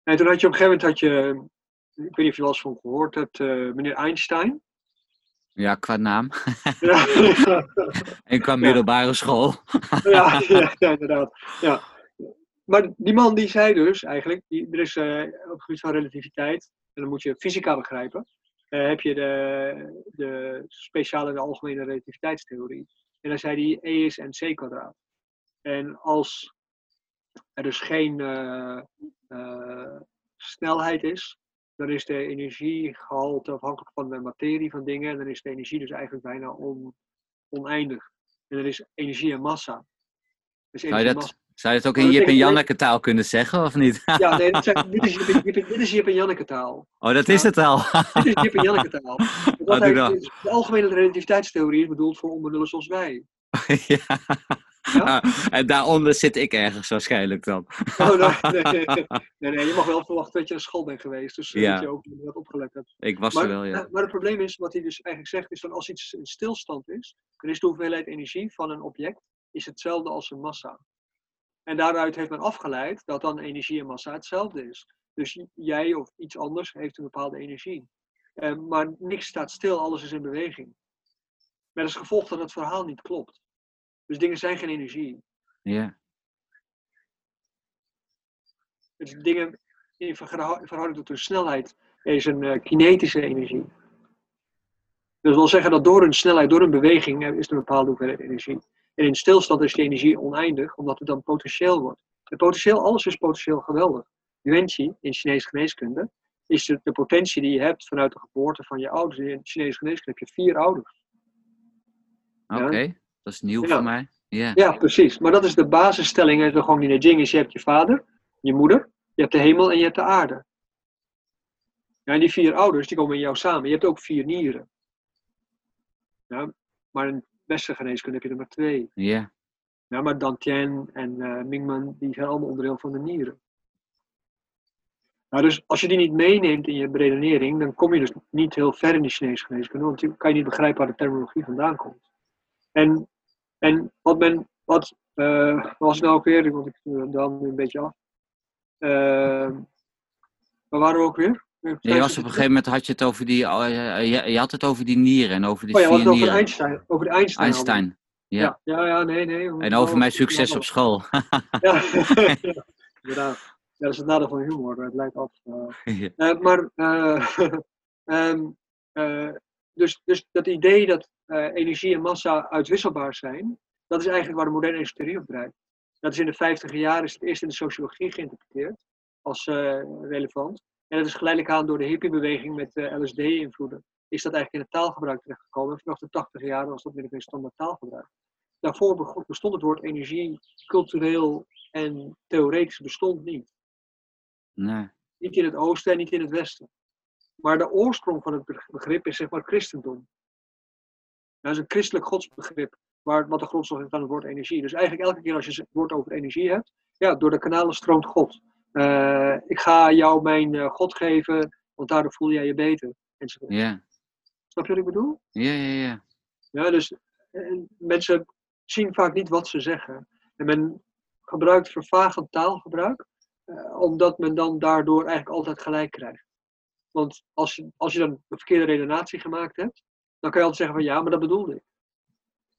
En toen had je op een gegeven moment, had je, ik weet niet of je wel eens van gehoord hebt, uh, meneer Einstein. Ja, qua naam. Ja. en qua middelbare school. ja, ja, ja, inderdaad. Ja. Maar die man die zei dus eigenlijk, die, er is uh, op het gebied van relativiteit, en dan moet je fysica begrijpen, uh, heb je de, de speciale en de algemene relativiteitstheorie. En dan zei hij E is mc kwadraat. En als er dus geen snelheid is, dan is de energiegehalte afhankelijk van de materie van dingen. En dan is de energie dus eigenlijk bijna on, oneindig. En dan is energie en massa. Dus zou, je dat, zou je het ook in Jip en Janneke taal kunnen zeggen, of niet? Ja, nee, dit, is Jip, Jip, dit is Jip en Janneke taal. Oh, dat is het al. dit is Jip en Janneke taal. de algemene relativiteitstheorie is bedoeld voor onbenullen zoals wij. ja. Ja? En daaronder zit ik ergens waarschijnlijk dan. oh, nee, nee, nee, nee, je mag wel verwachten dat je naar school bent geweest. Dus uh, dat je ook wat opgelet hebt. Ik was maar, er wel, ja. Maar het probleem is, wat hij dus eigenlijk zegt, is dat als iets in stilstand is, dan is de hoeveelheid energie van een object is hetzelfde als een massa. En daaruit heeft men afgeleid dat dan energie en massa hetzelfde is. Dus jij of iets anders heeft een bepaalde energie. Uh, maar niks staat stil, alles is in beweging. Met als gevolg dat het verhaal niet klopt. Dus dingen zijn geen energie. Ja. Dus dingen in verhouding tot hun snelheid is een uh, kinetische energie. Dat wil zeggen dat door een snelheid, door een beweging, is er een bepaalde hoeveelheid energie. En in stilstand is die energie oneindig, omdat het dan potentieel wordt. En potentieel, alles is potentieel geweldig. Yuanqi, in Chinese geneeskunde, is de, de, potentie die je hebt vanuit de geboorte van je ouders. In Chinese geneeskunde heb je vier ouders. Oké, dat is nieuw voor mij. Yeah. Ja, precies. Maar dat is de basisstelling uit de Gong in Jing. Is je hebt je vader, je moeder, je hebt de hemel en je hebt de aarde. Ja, en die vier ouders die komen in jou samen. Je hebt ook vier nieren. Ja, maar in westerse geneeskunde heb je er maar twee. Ja. Ja, maar Dantien en uh, Mingman, die zijn allemaal onderdeel van de nieren. Nou, dus als je die niet meeneemt in je redenering, dan kom je dus niet heel ver in de Chinese geneeskunde, want dan kan je niet begrijpen waar de terminologie vandaan komt. En, en wat men, wat uh, was nou ook weer, want ik dan een beetje af. Uh, waar waren we ook weer? je was op een gegeven moment had je het over die, oh, je, je, had het over die nieren en over die oh, ja, vier over Einstein, over de Einstein. Einstein. Ja. ja. Ja, nee, nee. En over mijn succes op school. ja, inderdaad. Ja, dat is het nadeel van humor, het lijkt af. Uh, uh, maar, um, dus, dus dat idee dat energie en massa uitwisselbaar zijn, dat is eigenlijk waar de moderne esoterie op draait. Dat is in de 50 jaar is het eerst in de sociologie geïnterpreteerd als relevant. En dat is geleidelijk aan door de hippiebeweging met LSD-invloeden. Is dat eigenlijk in het taalgebruik terechtgekomen. En vanaf de 80 jaar was dat min of meer standaard taalgebruik. Daarvoor bestond het woord energie cultureel en theoretisch bestond niet. Nee. Niet in het oosten en niet in het westen. Maar de oorsprong van het begrip is zeg maar christendom. Dat is een christelijk godsbegrip, waar, wat de grondslag is aan het woord energie. Dus eigenlijk elke keer als je het woord over energie hebt, ja, door de kanalen stroomt God. Uh, ik ga jou mijn uh, God geven, want daardoor voel jij je beter. Enzovoort. Ja. Snap je wat ik bedoel? Ja, ja, ja. Ja, dus en mensen zien vaak niet wat ze zeggen. En men gebruikt vervagend taalgebruik, omdat men dan daardoor eigenlijk altijd gelijk krijgt. Want als je, als je dan een verkeerde redenatie gemaakt hebt, dan kan je altijd zeggen van ja, maar dat bedoelde ik.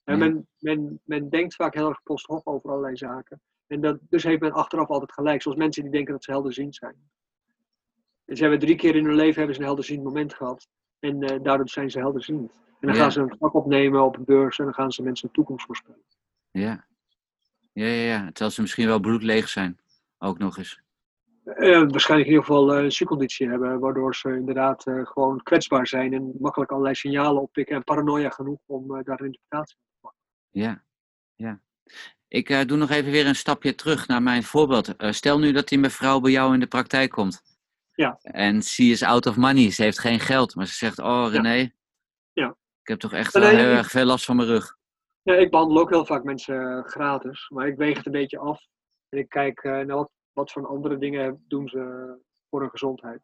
En ja. men, men, men denkt vaak heel erg post hoc over allerlei zaken. En dat, dus heeft men achteraf altijd gelijk, zoals mensen die denken dat ze helderziend zijn. En ze hebben drie keer in hun leven hebben ze een helderziend moment gehad. En uh, daardoor zijn ze helderziend. En dan ja. gaan ze een vak opnemen op een beurs en dan gaan ze mensen een toekomst voorspellen. Ja. Ja, ja, ja. Terwijl ze misschien wel bloedleeg zijn. Ook nog eens. Uh, waarschijnlijk in ieder geval een uh, ziekconditie hebben, waardoor ze inderdaad uh, gewoon kwetsbaar zijn en makkelijk allerlei signalen oppikken en paranoia genoeg om daar een interpretatie te maken. Ja, ja. Ik doe nog even weer een stapje terug naar mijn voorbeeld. stel nu dat die mevrouw bij jou in de praktijk komt. Ja. En she is out of money. Ze heeft geen geld, maar ze zegt: Oh, René. Ja. ja. Ik heb toch echt wel heel erg veel last van mijn rug. Ja, ik behandel ook heel vaak mensen gratis, maar ik weeg het een beetje af. En ik kijk naar wat, wat voor andere dingen doen ze voor hun gezondheid.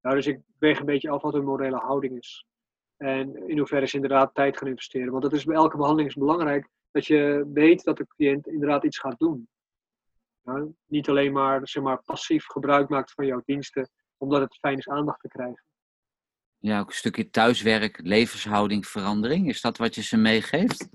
Nou, dus ik weeg een beetje af wat hun morele houding is. En in hoeverre ze inderdaad tijd gaan investeren. Want dat is bij elke behandeling is belangrijk dat je weet dat de cliënt inderdaad iets gaat doen. Ja, niet alleen maar, zeg maar passief gebruik maakt van jouw diensten, omdat het fijn is aandacht te krijgen. Ja, ook een stukje thuiswerk, levenshouding, verandering. Is dat wat je ze meegeeft?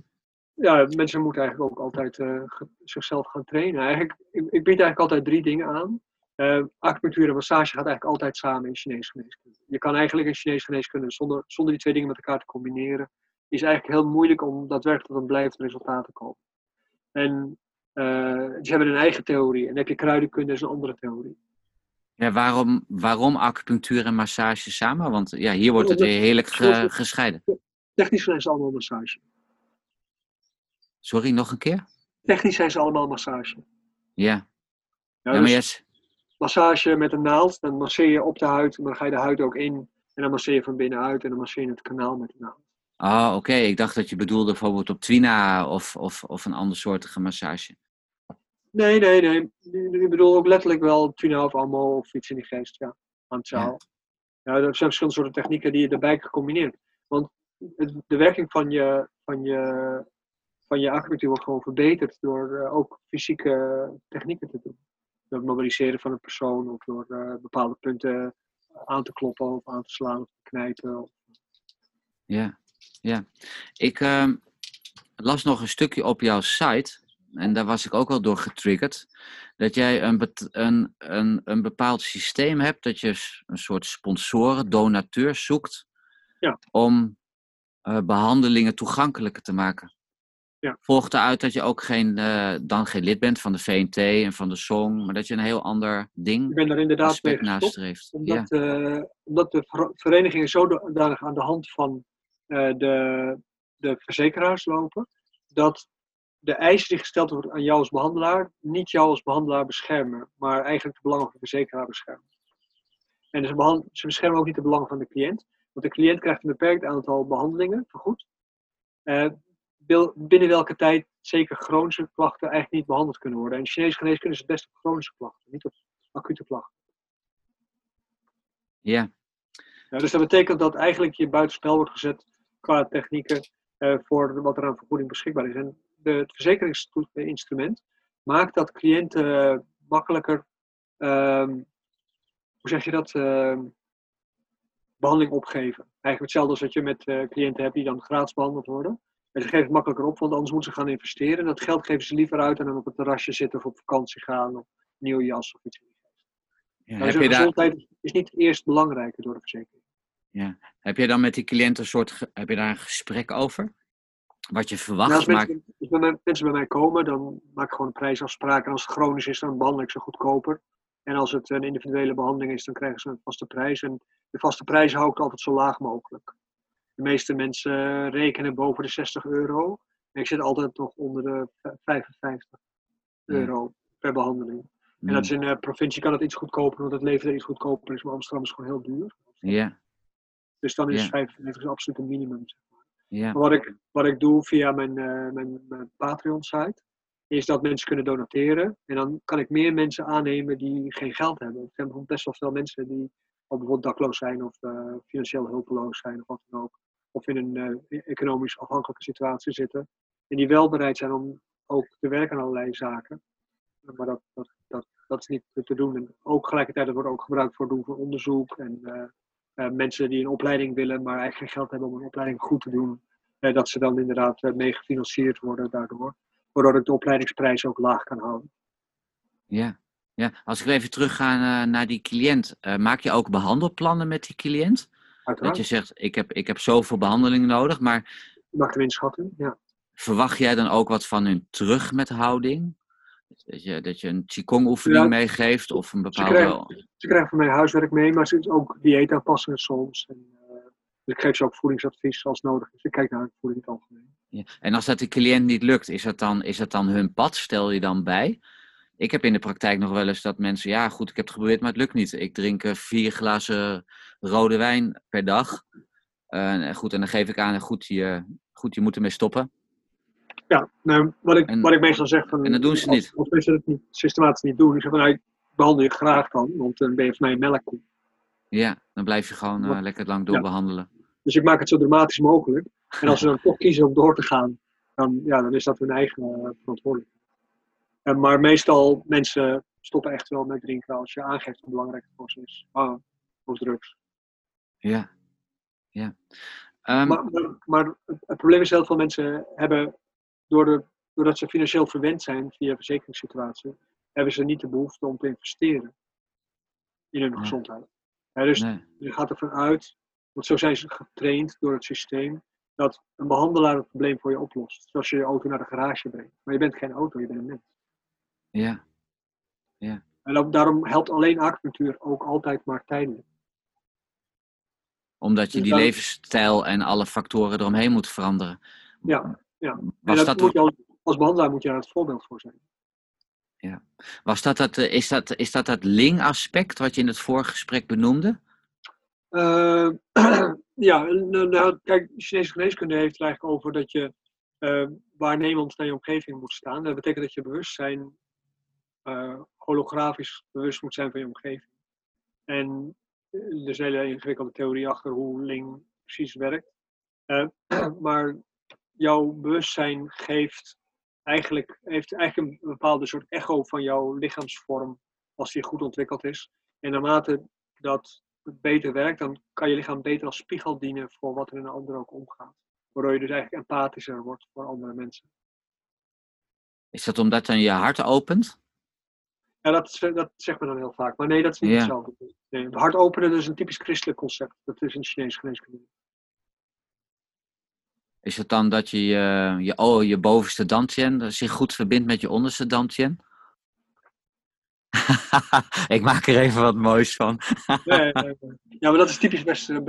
Ja, mensen moeten eigenlijk ook altijd uh, zichzelf gaan trainen. Eigenlijk, ik, ik, bied eigenlijk altijd drie dingen aan. Uh, acupunctuur en massage gaat eigenlijk altijd samen in Chinese geneeskunde. Je kan eigenlijk in Chinese geneeskunde zonder, zonder die twee dingen met elkaar te combineren, is eigenlijk heel moeilijk om daadwerkelijk tot een blijvend resultaat te komen. En uh, ze hebben een eigen theorie. En dan heb je kruidenkunde is een andere theorie. Ja, waarom, waarom acupunctuur en massage samen? Want ja, hier wordt het weer heerlijk ge, gescheiden. Technisch zijn ze allemaal massage. Sorry, nog een keer? Technisch zijn ze allemaal massage. Ja. Ja, ja dus yes. Massage met een naald, dan masseer je op de huid, en dan ga je de huid ook in. En dan masseer je van binnenuit en dan masseer je het kanaal met de naald. Ah, oh, oké. Ik dacht dat je bedoelde bijvoorbeeld op Twina of, of, of een andersoortige massage. Nee, nee, nee. Ik bedoel ook letterlijk wel Twina of allemaal of iets in die geest, ja. Aan het zaal. Ja. ja, er zijn verschillende soorten technieken die je erbij gecombineerd. Want de werking van je, van je van je acupunctuur wordt gewoon verbeterd door uh, ook fysieke technieken te doen. Door het mobiliseren van een persoon of door uh, bepaalde punten aan te kloppen of aan te slaan of te knijpen. Of... Ja, ja. Ik uh, las nog een stukje op jouw site en daar was ik ook wel door getriggerd. Dat jij een, een, een, een bepaald systeem hebt, dat je een soort sponsoren, donateurs zoekt ja. om uh, behandelingen toegankelijker te maken. Ja. Volgt eruit dat je ook geen, uh, dan geen lid bent van de VNT en van de Song, maar dat je een heel ander ding Ik ben er inderdaad mee nastreeft. Omdat, ja. uh, omdat de verenigingen zodanig aan de hand van uh, de, de verzekeraars lopen, dat de eisen die gesteld worden aan jou als behandelaar, niet jou als behandelaar beschermen, maar eigenlijk de belangen van de verzekeraar beschermen. En ze, ze beschermen ook niet de belangen van de cliënt, want de cliënt krijgt een beperkt aantal behandelingen vergoed. Binnen welke tijd zeker chronische klachten eigenlijk niet behandeld kunnen worden. En Chinese geneeskunde is het best op chronische klachten, niet op acute klachten. Ja. ja. Dus dat betekent dat eigenlijk je buitenspel wordt gezet qua technieken uh, voor wat er aan vergoeding beschikbaar is. En de, het verzekeringsinstrument maakt dat cliënten makkelijker, um, hoe zeg je dat, uh, behandeling opgeven. Eigenlijk hetzelfde als dat je met uh, cliënten hebt die dan gratis behandeld worden. En ze geven het makkelijker op, want anders moeten ze gaan investeren. En dat geld geven ze liever uit en dan op het terrasje zitten of op vakantie gaan of een nieuwe jas of iets. Ja, nou, heb je gezondheid daar... is niet eerst belangrijker door de verzekering. Ja. Heb je dan met die cliënt een soort, heb je daar een gesprek over? Wat je verwacht? Nou, als, mensen, als mensen bij mij komen, dan maak ik gewoon een prijsafspraak. En als het chronisch is, dan behandel ik ze goedkoper. En als het een individuele behandeling is, dan krijgen ze een vaste prijs. En de vaste prijs hou ik altijd zo laag mogelijk. De meeste mensen rekenen boven de 60 euro. En ik zit altijd nog onder de 55 euro per behandeling. En dat is in de provincie kan het iets goedkoper, want het leven er iets goedkoper is. Maar Amsterdam is gewoon heel duur. Ja. Dus dan is 55 absoluut een minimum. Ja. wat ik, wat ik doe via mijn, uh, mijn, mijn Patreon-site, is dat mensen kunnen donateren. En dan kan ik meer mensen aannemen die geen geld hebben. Er zijn bijvoorbeeld best wel veel mensen die bijvoorbeeld dakloos zijn of uh, financieel hulpeloos zijn of wat dan ook. Of in een uh, economisch afhankelijke situatie zitten. En die wel bereid zijn om ook te werken aan allerlei zaken. Maar dat, dat, dat, dat is niet te doen. En ook gelijkertijd wordt ook gebruikt voor doen van onderzoek. En uh, mensen die een opleiding willen, maar eigenlijk geen geld hebben om een opleiding goed te doen. dat ze dan inderdaad mee gefinancierd worden daardoor. Waardoor ik de opleidingsprijs ook laag kan houden. Ja, ja, als ik even terug ga naar die cliënt, maak je ook behandelplannen met die cliënt? Uiteraard. Dat je zegt, ik heb, ik heb zoveel behandeling nodig, maar... Mag de inschatting, ja. Verwacht jij dan ook wat van hun terug met houding? Dat je, dat je een Qigong-oefening meegeeft of een bepaalde... Ze krijgen, ze krijgen van mij huiswerk mee, maar ze ook dieetaanpassingen soms. En, uh, ik geef ze ook voedingsadvies als nodig is. Ik kijk naar voeding in het algemeen. Ja. En als dat de cliënt niet lukt, is dat, dan, is dat dan hun pad? Stel je dan bij? Ik heb in de praktijk nog wel eens dat mensen, ja goed, ik heb het geprobeerd, maar het lukt niet. Ik drink eh, vier glazen rode wijn per dag. Uh, goed, en dan geef ik aan, goed, je, goed, je moet ermee stoppen. Ja, nou, wat, ik, wat ik meestal zeg van... En dat doen ze als, niet. Als mensen het niet systematisch niet doen, ik zeg van, nou, ik behandel je graag dan, want dan ben je voor mij melkkoe. Ja, dan blijf je gewoon uh, lekker lang doorbehandelen. Ja. Dus ik maak het zo dramatisch mogelijk. En als ze dan toch kiezen om door te gaan, dan, ja, dan is dat hun eigen uh, verantwoordelijkheid. Uh, maar meestal mensen stoppen echt wel met drinken als je aangeeft hoe belangrijk het voor ze is. Ah, of drugs. Ja. ja. Um, maar, maar, maar, het probleem is heel veel mensen hebben, door de, doordat ze financieel verwend zijn via verzekeringssituatie, hebben ze niet de behoefte om te investeren in hun gezondheid. dus nee. je gaat ervan uit want zo zijn ze getraind door het systeem dat een behandelaar het probleem voor je oplost. Zoals je je auto naar de garage brengt. Maar je bent geen auto, je bent een mens. Ja. ja. En daarom helpt alleen acupunctuur ook altijd maar tijdelijk. Omdat je dus die levensstijl en alle factoren eromheen moet veranderen. Ja, ja. Was en dat, dat... Moet je als, als behandelaar moet je daar het voorbeeld voor zijn. Ja. Was dat het, is, dat, is dat het Ling-aspect wat je in het vorige gesprek benoemde? Uh, ja, nou, kijk, Chinese geneeskunde heeft het eigenlijk over dat je uh, waarnemend naar je omgeving moet staan. Dat betekent dat je bewustzijn, uh, holografisch bewust moet zijn van je omgeving. En er is een hele ingewikkelde theorie achter hoe Ling precies werkt. maar jouw bewustzijn geeft eigenlijk, heeft eigenlijk een bepaalde soort echo van jouw lichaamsvorm als die goed ontwikkeld is. En naarmate dat beter werkt, dan kan je lichaam beter als spiegel dienen voor wat er in een ander ook omgaat. Waardoor je dus eigenlijk empathischer wordt voor andere mensen. Is dat omdat dan je hart opent? Ja, dat, dat zegt men dan heel vaak. Maar nee, dat is niet hetzelfde. Nee, hart openen is een typisch christelijk concept. Dat is een Chinees geneeskunde. Is het dan dat je je, je, oh, je bovenste dantien zich goed verbindt met je onderste dantien? ik maak er even wat moois van. nee, Ja, maar dat is typisch westerse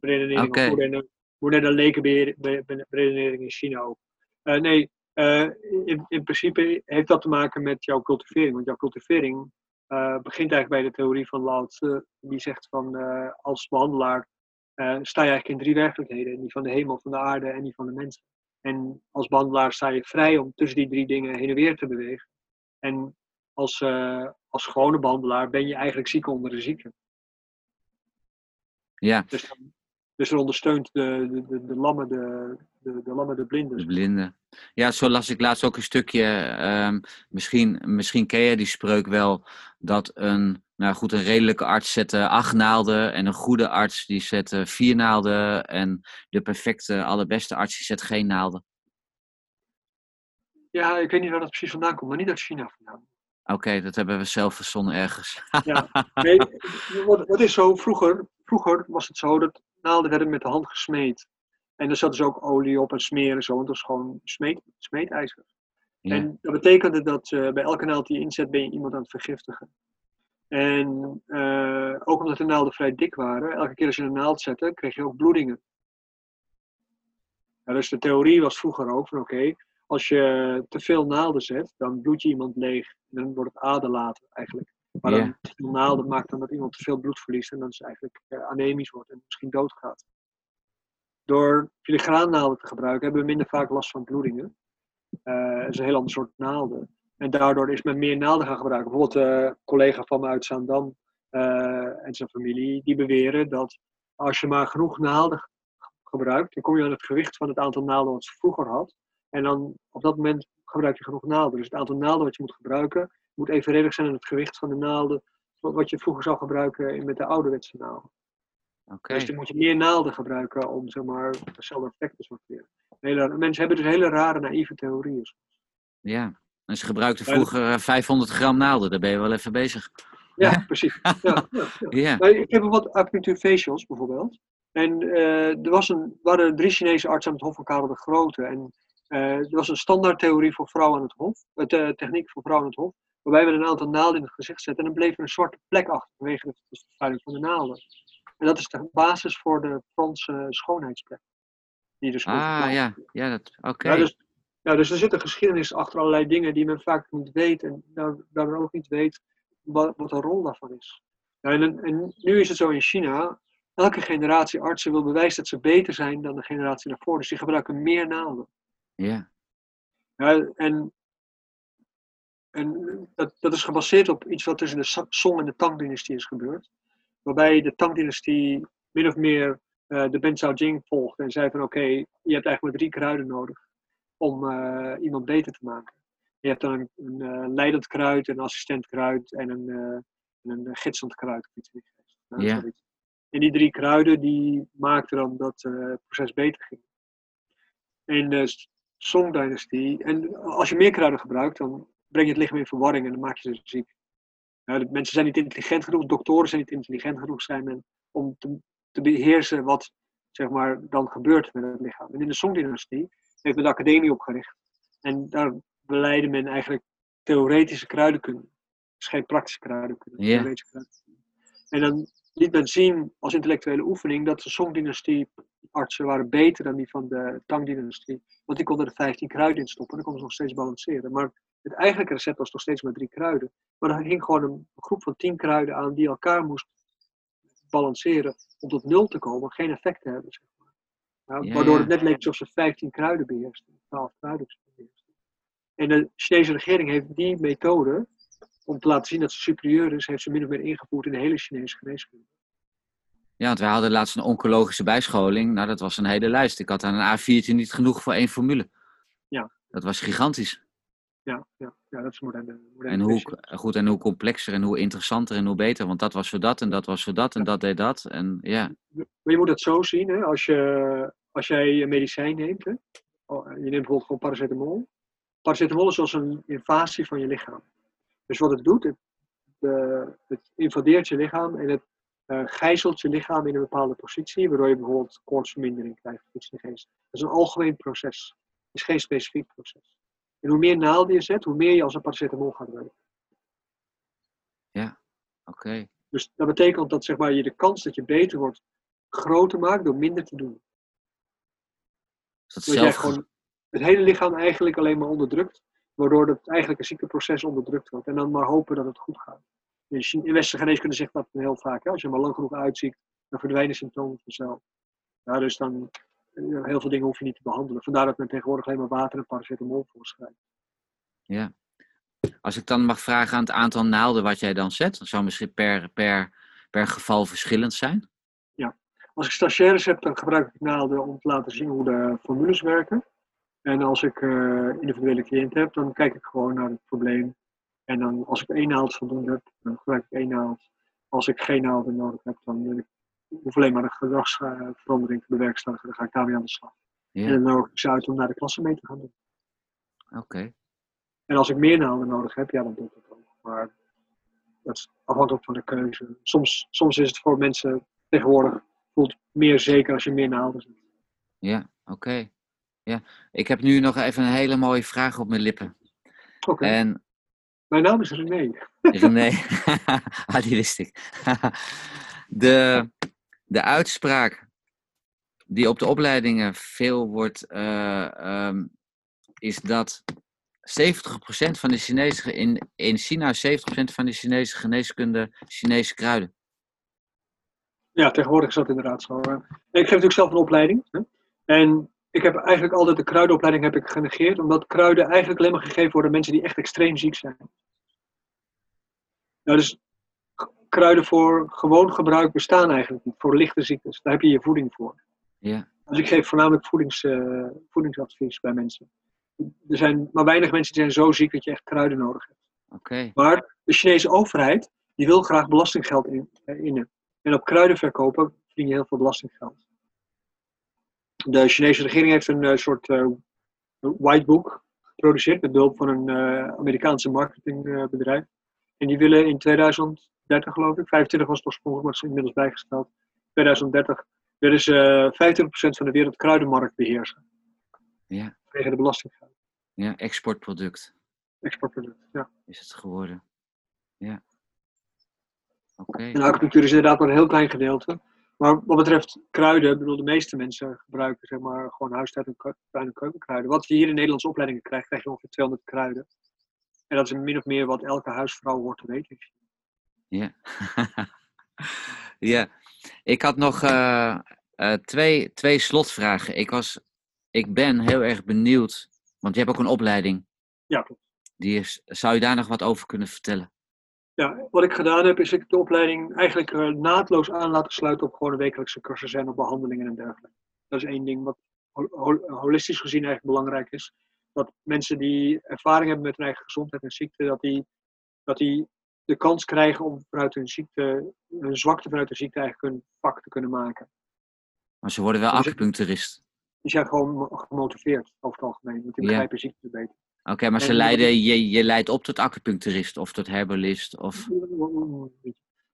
beredenering. Okay. Moderne lekenberedenering in China ook. Uh, nee, uh, in, in principe heeft dat te maken met jouw cultivering. Want jouw cultivering uh, begint eigenlijk bij de theorie van Lao. Die zegt van als behandelaar sta je eigenlijk in drie werkelijkheden. Die van de hemel, van de aarde en die van de mensen. En als behandelaar sta je vrij om tussen die drie dingen heen en weer te bewegen. En als, als gewone behandelaar ben je eigenlijk ziek onder de zieke. Ja. Dus, dus er ondersteunt de, de, de, de lammen de, de, de lammen de blinden. De blinden. Ja, zo las ik laatst ook een stukje. Um, misschien, misschien ken je die spreuk wel. Dat een, nou goed, een redelijke arts zette acht naalden. En een goede arts die zette vier naalden. En de perfecte, allerbeste arts die zet geen naalden. Ja, ik weet niet waar dat precies vandaan komt, maar niet uit China vandaan. Oké, dat hebben we zelf verzonnen ergens. ja, nee, wat is zo, vroeger, vroeger was het zo dat naalden werden met de hand gesmeed. En er zat dus ook olie op en smeren zo, want dat was gewoon smeet, smeedijzer. Ja. En dat betekende dat uh, bij elke naald die je inzet, ben je iemand aan het vergiftigen. En uh, ook omdat de naalden vrij dik waren, elke keer als je een naald zette, kreeg je ook bloedingen. Ja, dus de theorie was vroeger ook van oké, okay, als je te veel naalden zet, dan bloed je iemand leeg. En dan wordt het aderlaten eigenlijk. Maar dan te veel naalden maakt dan dat iemand te veel bloed verliest en dan is eigenlijk uh, anemisch wordt en misschien doodgaat. Door filigraannaalden te gebruiken hebben we minder vaak last van bloedingen. Uh, dat is een heel ander soort naalden. En daardoor is men meer naalden gaan gebruiken. Bijvoorbeeld een uh, collega van me uit Zaandam en zijn familie, die beweren dat als je maar genoeg naalden gebruikt, dan kom je aan het gewicht van het aantal naalden wat ze vroeger had. En dan op dat moment gebruik je genoeg naalden. Dus het aantal naalden wat je moet gebruiken, moet evenredig zijn aan het gewicht van de naalden wat je vroeger zou gebruiken met de ouderwetse naalden. Okay. Dus dan moet je meer naalden gebruiken om zeg maar, hetzelfde effect te sorteren. Hele, mensen hebben dus hele rare naïeve theorieën. Ja, en ze gebruikten vroeger 500 gram naalden, daar ben je wel even bezig. Ja, precies. Ja, ja, ja. ja. Maar ik heb wat acupunctuur facials bijvoorbeeld. En uh, er was een, waren drie Chinese artsen aan het Hof van Karel de Grote. En uh, er was een standaardtheorie voor vrouwen aan het Hof, uh, techniek voor vrouwen aan het Hof, waarbij we een aantal naalden in het gezicht zetten. En dan bleef er een zwarte plek achter vanwege de vervuiling van de naalden. En dat is de basis voor de Franse schoonheidsplek. Die dus ah, ja. ja dat, oké. Okay. Ja, dus, ja, dus er zit een geschiedenis achter allerlei dingen die men vaak niet weet en daardoor ook niet weet wat, wat de rol daarvan is. Ja, en, en nu is het zo in China, elke generatie artsen wil bewijzen dat ze beter zijn dan de generatie daarvoor. Dus die gebruiken meer naalden. Ja. ja en en dat, dat is gebaseerd op iets wat tussen de Song en de Tang-dynastie is gebeurd waarbij de Tang-dynastie min of meer uh, de Ben Jing volgde en zei van oké, okay, je hebt eigenlijk maar drie kruiden nodig om uh, iemand beter te maken. Je hebt dan een, een uh, leidend kruid, een assistent kruid en een, een gidsend kruid. Nou, ja. En die drie kruiden die maakten dan dat het proces beter ging. In de Song-dynastie, en als je meer kruiden gebruikt, dan breng je het lichaam in verwarring en dan maak je ze ziek. Nou, mensen zijn niet intelligent genoeg, doktoren zijn niet intelligent genoeg zijn om te, te, beheersen wat zeg maar, dan gebeurt met het lichaam. En in de Song-dynastie heeft men de academie opgericht. En daar beleidde men eigenlijk theoretische kruidenkunde. Dus geen praktische kruidenkunde. Yeah. Kruidenkunde. En dan liet men zien als intellectuele oefening dat de Song-dynastie artsen waren beter dan die van de Tang-dynastie. Want die konden er 15 kruiden in stoppen en dan konden ze nog steeds balanceren. Maar het eigenlijke recept was nog steeds maar drie kruiden. Maar er ging gewoon een groep van tien kruiden aan die elkaar moest balanceren om tot nul te komen, geen effect te hebben. Zeg maar. nou, Ja, waardoor het net leek alsof ze 15 kruiden beheersten, 12 kruiden beheersten. En de Chinese regering heeft die methode, om te laten zien dat ze superieur is, heeft ze min of meer ingevoerd in de hele Chinese geneeskunde. Ja, want wij hadden laatst een oncologische bijscholing. Nou, dat was een hele lijst. Ik had aan een A4'tje niet genoeg voor één formule. Ja. Dat was gigantisch. Ja, ja, ja dat is moderne. moderne En hoe, goed, en hoe complexer en hoe interessanter en hoe beter. Want dat was voor dat en dat was voor dat en dat deed dat. En ja, Maar je moet het zo zien, hè? Als, je, als jij een medicijn neemt, hè? Oh, je neemt bijvoorbeeld gewoon paracetamol. Paracetamol is als een invasie van je lichaam. Dus wat het doet, het, het invadeert je lichaam en het eh, gijzelt je lichaam in een bepaalde positie, waardoor je bijvoorbeeld koortsvermindering krijgt iets in de geest. Dat is een algemeen proces. Het is geen specifiek proces. En hoe meer naalden je zet, hoe meer je als een paracetamol gaat werken. oké. Dus dat betekent dat zeg maar, je de kans dat je beter wordt groter maakt door minder te doen. Is dat jij gewoon het hele lichaam eigenlijk alleen maar onderdrukt, waardoor het eigenlijk een ziekteproces onderdrukt wordt. En dan maar hopen dat het goed gaat. In westerse geneeskunde zegt dat heel vaak. Hè? Als je maar lang genoeg uitziet, dan verdwijnen symptomen vanzelf. Ja, dus dan heel veel dingen hoef je niet te behandelen. Vandaar dat men tegenwoordig alleen maar water en paracetamol voorschrijft. Ja. Als ik dan mag vragen aan het aantal naalden wat jij dan zet, dat zou misschien per, per, per geval verschillend zijn? Ja, als ik stagiaires heb, dan gebruik ik naalden om te laten zien hoe de formules werken. En als ik uh, individuele cliënten heb, dan kijk ik gewoon naar het probleem. En dan als ik één naald voldoende heb, dan gebruik ik één naald. Als ik geen naalden nodig heb, dan wil ik hoef alleen maar een gedragsverandering te bewerkstelligen. Dan ga ik daarmee aan de slag. Ja. En dan nodig ik ze uit om naar de klasse mee te gaan doen. Oké. En als ik meer naalden nodig heb, ja, dan doe ik dat ook. Maar dat is afhankelijk van de keuze. Soms, soms is het voor mensen tegenwoordig voelt meer zeker als je meer naalden zet. Ja, oké. Ja, ik heb nu nog even een hele mooie vraag op mijn lippen. Oké. En... Mijn naam is René. René, ah, die wist ik. de, de uitspraak die op de opleidingen veel wordt, uh, um, is dat 70% van de Chinese, in, in China 70% van de Chinese geneeskunde Chinese kruiden. Ja, tegenwoordig is dat inderdaad zo. Ik geef natuurlijk zelf een opleiding. Hè? En ik heb eigenlijk altijd de kruidenopleiding heb ik genegeerd, omdat kruiden eigenlijk alleen maar gegeven worden aan mensen die echt extreem ziek zijn. Nou, dus kruiden voor gewoon gebruik bestaan eigenlijk niet, voor lichte ziektes. Daar heb je je voeding voor. Ja. Dus ik geef voornamelijk voedings, uh, voedingsadvies bij mensen. Er zijn maar weinig mensen die zijn zo ziek dat je echt kruiden nodig hebt. Oké. Maar de Chinese overheid, die wil graag belastinggeld in, eh, innen. En op kruiden verkopen verdien je heel veel belastinggeld. De Chinese regering heeft een uh, soort whitebook geproduceerd met behulp van een Amerikaanse marketingbedrijf. en die willen in 2030 geloof ik, 25 was het oorspronkelijk, maar is inmiddels bijgesteld. 2030 willen ze 25% van de wereld kruidenmarkt beheersen. Ja. Tegen de belastinggeld. Ja, exportproduct. Exportproduct, ja. Is het geworden. Ja. Oké. En acupunctuur is inderdaad maar een heel klein gedeelte. Maar wat betreft kruiden, bedoel, de meeste mensen gebruiken zeg maar gewoon huistuin- en keukenkruiden. Wat je hier in Nederlandse opleidingen krijgt, krijg je ongeveer 200 kruiden. En dat is min of meer wat elke huisvrouw hoort te weten. Ja. ja. Ik had nog uh, uh, twee, twee slotvragen. Ik, was, ik ben heel erg benieuwd, want je hebt ook een opleiding. Ja, klopt. Die is, zou je daar nog wat over kunnen vertellen? Ja, wat ik gedaan heb, is ik de opleiding eigenlijk uh, naadloos aan laten sluiten op gewoon een wekelijkse cursus en op behandelingen en dergelijke. Dat is één ding wat hol holistisch gezien eigenlijk belangrijk is. Dat mensen die ervaring hebben met hun eigen gezondheid en ziekte, dat die, dat die de kans krijgen om vanuit hun ziekte, hun zwakte vanuit de ziekte eigenlijk een vak te kunnen maken. Maar ze worden wel dus acupuncturist. Die zijn gewoon gemotiveerd over het algemeen, want die begrijpen ja. ziekte beter. Oké, okay, maar ze leiden, je, je leidt op tot acupuncturist of tot herbalist? Of...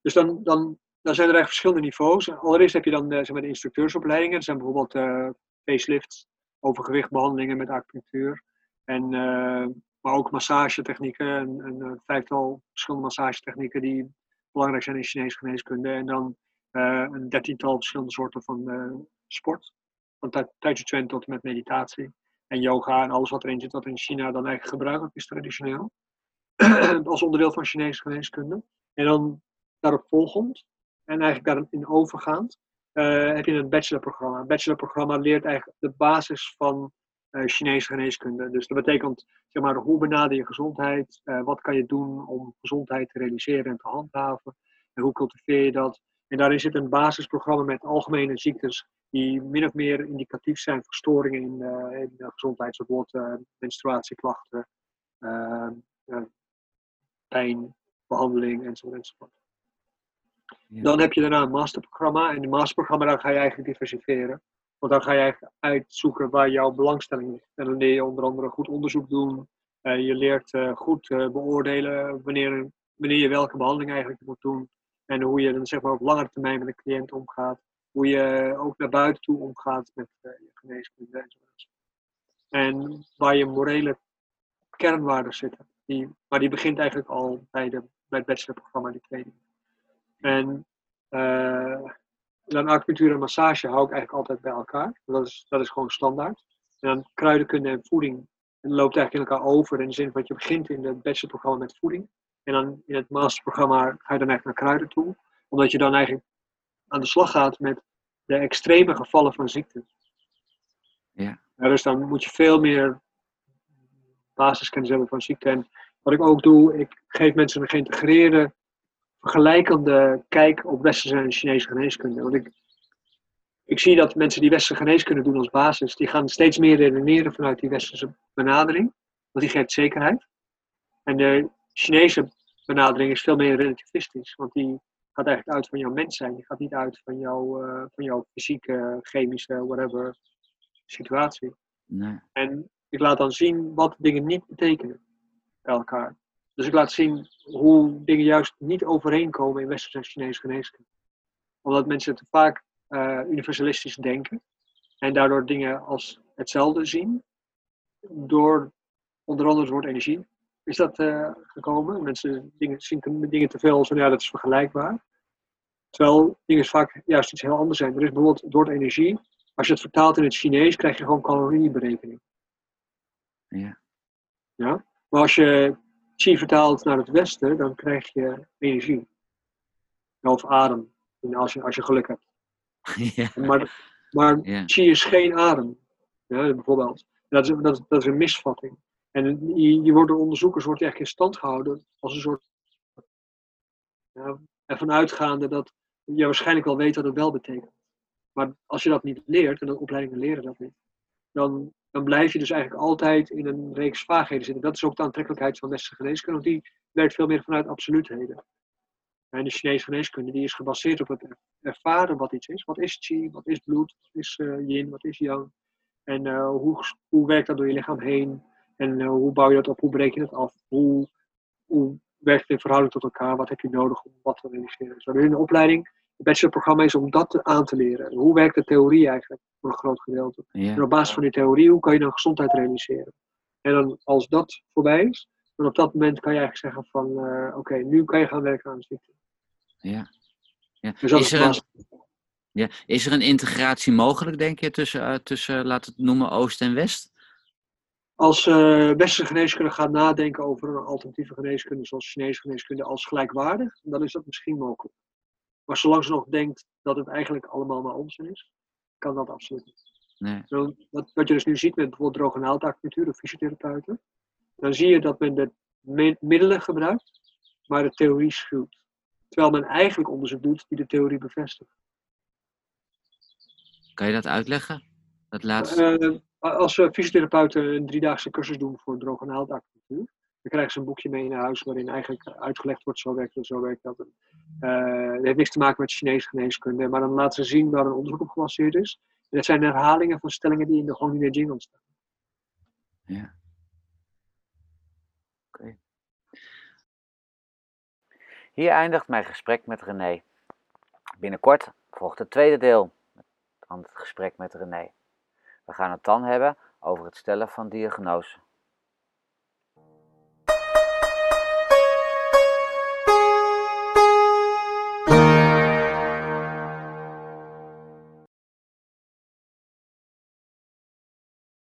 Dus dan, dan, dan zijn er eigenlijk verschillende niveaus. Allereerst heb je dan zeg maar, de instructeursopleidingen. Dat zijn bijvoorbeeld uh, facelifts, overgewichtbehandelingen met acupunctuur. En, uh, maar ook massagetechnieken, een, een vijftal verschillende massagetechnieken die belangrijk zijn in Chinese geneeskunde. En dan uh, een dertiental verschillende soorten van sport. Van Tai tot en met meditatie en yoga en alles wat erin zit, wat in China dan eigenlijk gebruikelijk is traditioneel. als onderdeel van Chinese geneeskunde. En dan daarop volgend, en eigenlijk daarin overgaand, heb je een bachelorprogramma. Een bachelorprogramma leert eigenlijk de basis van Chinese geneeskunde. Dus dat betekent, zeg maar, hoe benader je gezondheid? Uh, wat kan je doen om gezondheid te realiseren en te handhaven? En hoe cultiveer je dat? En daarin zit een basisprogramma met algemene ziektes die min of meer indicatief zijn voor storingen in, uh, in gezondheid, zoals uh, menstruatieklachten, uh, pijn, behandeling enzovoort. enzovoort. Ja. Dan heb je daarna een masterprogramma. En in het masterprogramma dan ga je eigenlijk diversifieren. Want dan ga je uitzoeken waar jouw belangstelling ligt. En dan leer je onder andere goed onderzoek doen. je leert goed beoordelen wanneer, wanneer je welke behandeling eigenlijk moet doen. En hoe je dan zeg maar op langere termijn met een cliënt omgaat hoe je ook naar buiten toe omgaat met je geneeskunde enzovoort. En waar je morele kernwaarden zitten. Die, maar die begint eigenlijk al bij, de, bij het bachelorprogramma, die training. En dan acupunctuur en massage hou ik eigenlijk altijd bij elkaar. Dat is, dat is gewoon standaard. En dan kruidenkunde en voeding en loopt eigenlijk in elkaar over. In de zin van dat je begint in het bachelorprogramma met voeding. En dan in het masterprogramma ga je dan eigenlijk naar kruiden toe. Omdat je dan eigenlijk aan de slag gaat met de extreme gevallen van ziekte. Ja. dus dan moet je veel meer basiskennis hebben van ziekte. En wat ik ook doe, ik geef mensen een geïntegreerde, vergelijkende kijk op westerse en Chinese geneeskunde. Want ik, ik zie dat mensen die westerse geneeskunde doen als basis, die gaan steeds meer redeneren vanuit die westerse benadering. Want die geeft zekerheid. En de Chinese benadering is veel meer relativistisch. Want die gaat eigenlijk uit van jouw mens zijn. Die gaat niet uit van, jouw uh, van jouw fysieke, chemische, whatever situatie. Nee. En ik laat dan zien wat dingen niet betekenen bij elkaar. Dus ik laat zien hoe dingen juist niet overeenkomen in westerse en Chinese geneeskunde. Omdat mensen te vaak uh, universalistisch denken en daardoor dingen als hetzelfde zien. Door onder andere het woord energie is dat uh, gekomen. Mensen dingen, zien dingen te veel als van ja, dat is vergelijkbaar. Terwijl dingen vaak juist iets heel anders zijn. Er is bijvoorbeeld het woord energie. Als je het vertaalt in het Chinees, krijg je gewoon calorieberekening. Ja. ja. Maar als je chi vertaalt naar het westen, dan krijg je energie. Of adem, als je, als je geluk hebt. Ja. Maar, maar Ja. chi is geen adem. Ja, bijvoorbeeld. Dat is, dat, dat is een misvatting. En je, je wordt door onderzoekers wordt echt in stand gehouden als een soort. Ja, ervan uitgaande dat je waarschijnlijk wel weet wat het wel betekent. Maar als je dat niet leert, en de opleidingen leren dat niet, dan, dan blijf je dus eigenlijk altijd in een reeks vaagheden zitten. Dat is ook de aantrekkelijkheid van westerse geneeskunde, want die werkt veel meer vanuit absoluutheden. En de Chinese geneeskunde die is gebaseerd op het er- ervaren wat iets is. Wat is chi, wat is bloed, wat is eh, yin, wat is yang. En eh, hoe, hoe werkt dat door je lichaam heen? En eh, hoe bouw je dat op? Hoe breek je dat af? Hoe, hoe werkt het in verhouding tot elkaar? Wat heb je nodig om wat te realiseren? Dus in de opleiding, het bachelorprogramma is om dat aan te leren. Hoe werkt de theorie eigenlijk voor een groot gedeelte? En op basis van die theorie, hoe kan je dan gezondheid realiseren? En dan als dat voorbij is, dan op dat moment kan je eigenlijk zeggen van eh, oké, nu kan je gaan werken aan de ziekte. Ja. Ja. Dus dat Is, er een, ja. is er een integratie mogelijk, denk je, tussen, eh, tussen laten we het noemen, Oost en West? Als eh westerse geneeskunde gaat nadenken over een alternatieve geneeskunde, zoals Chinese geneeskunde, als gelijkwaardig, dan is dat misschien mogelijk. Maar zolang ze nog denkt dat het eigenlijk allemaal maar onzin is, kan dat absoluut niet. Nee. Zo, Wat, wat je dus nu ziet met bijvoorbeeld droge naaldaacupunctuur of fysiotherapeuten, dan zie je dat men de mi- middelen gebruikt, maar de theorie schuwt. Terwijl men eigenlijk onderzoek doet die de theorie bevestigt. Kan je dat uitleggen? Dat laatste? Eh, als uh, fysiotherapeuten een driedaagse cursus doen voor droge naaldaacupunctuur, dan krijgen ze een boekje mee naar huis waarin eigenlijk uitgelegd wordt, zo werkt dat, zo werkt dat. Eh, het heeft niks te maken met Chinese geneeskunde, maar dan laten ze zien waar een onderzoek op gebaseerd is. En dat zijn herhalingen van stellingen die in de Hongne Jing ontstaan. Ja. Oké. Hier eindigt mijn gesprek met René. Binnenkort volgt het tweede deel van het gesprek met René. We gaan het dan hebben over het stellen van diagnose.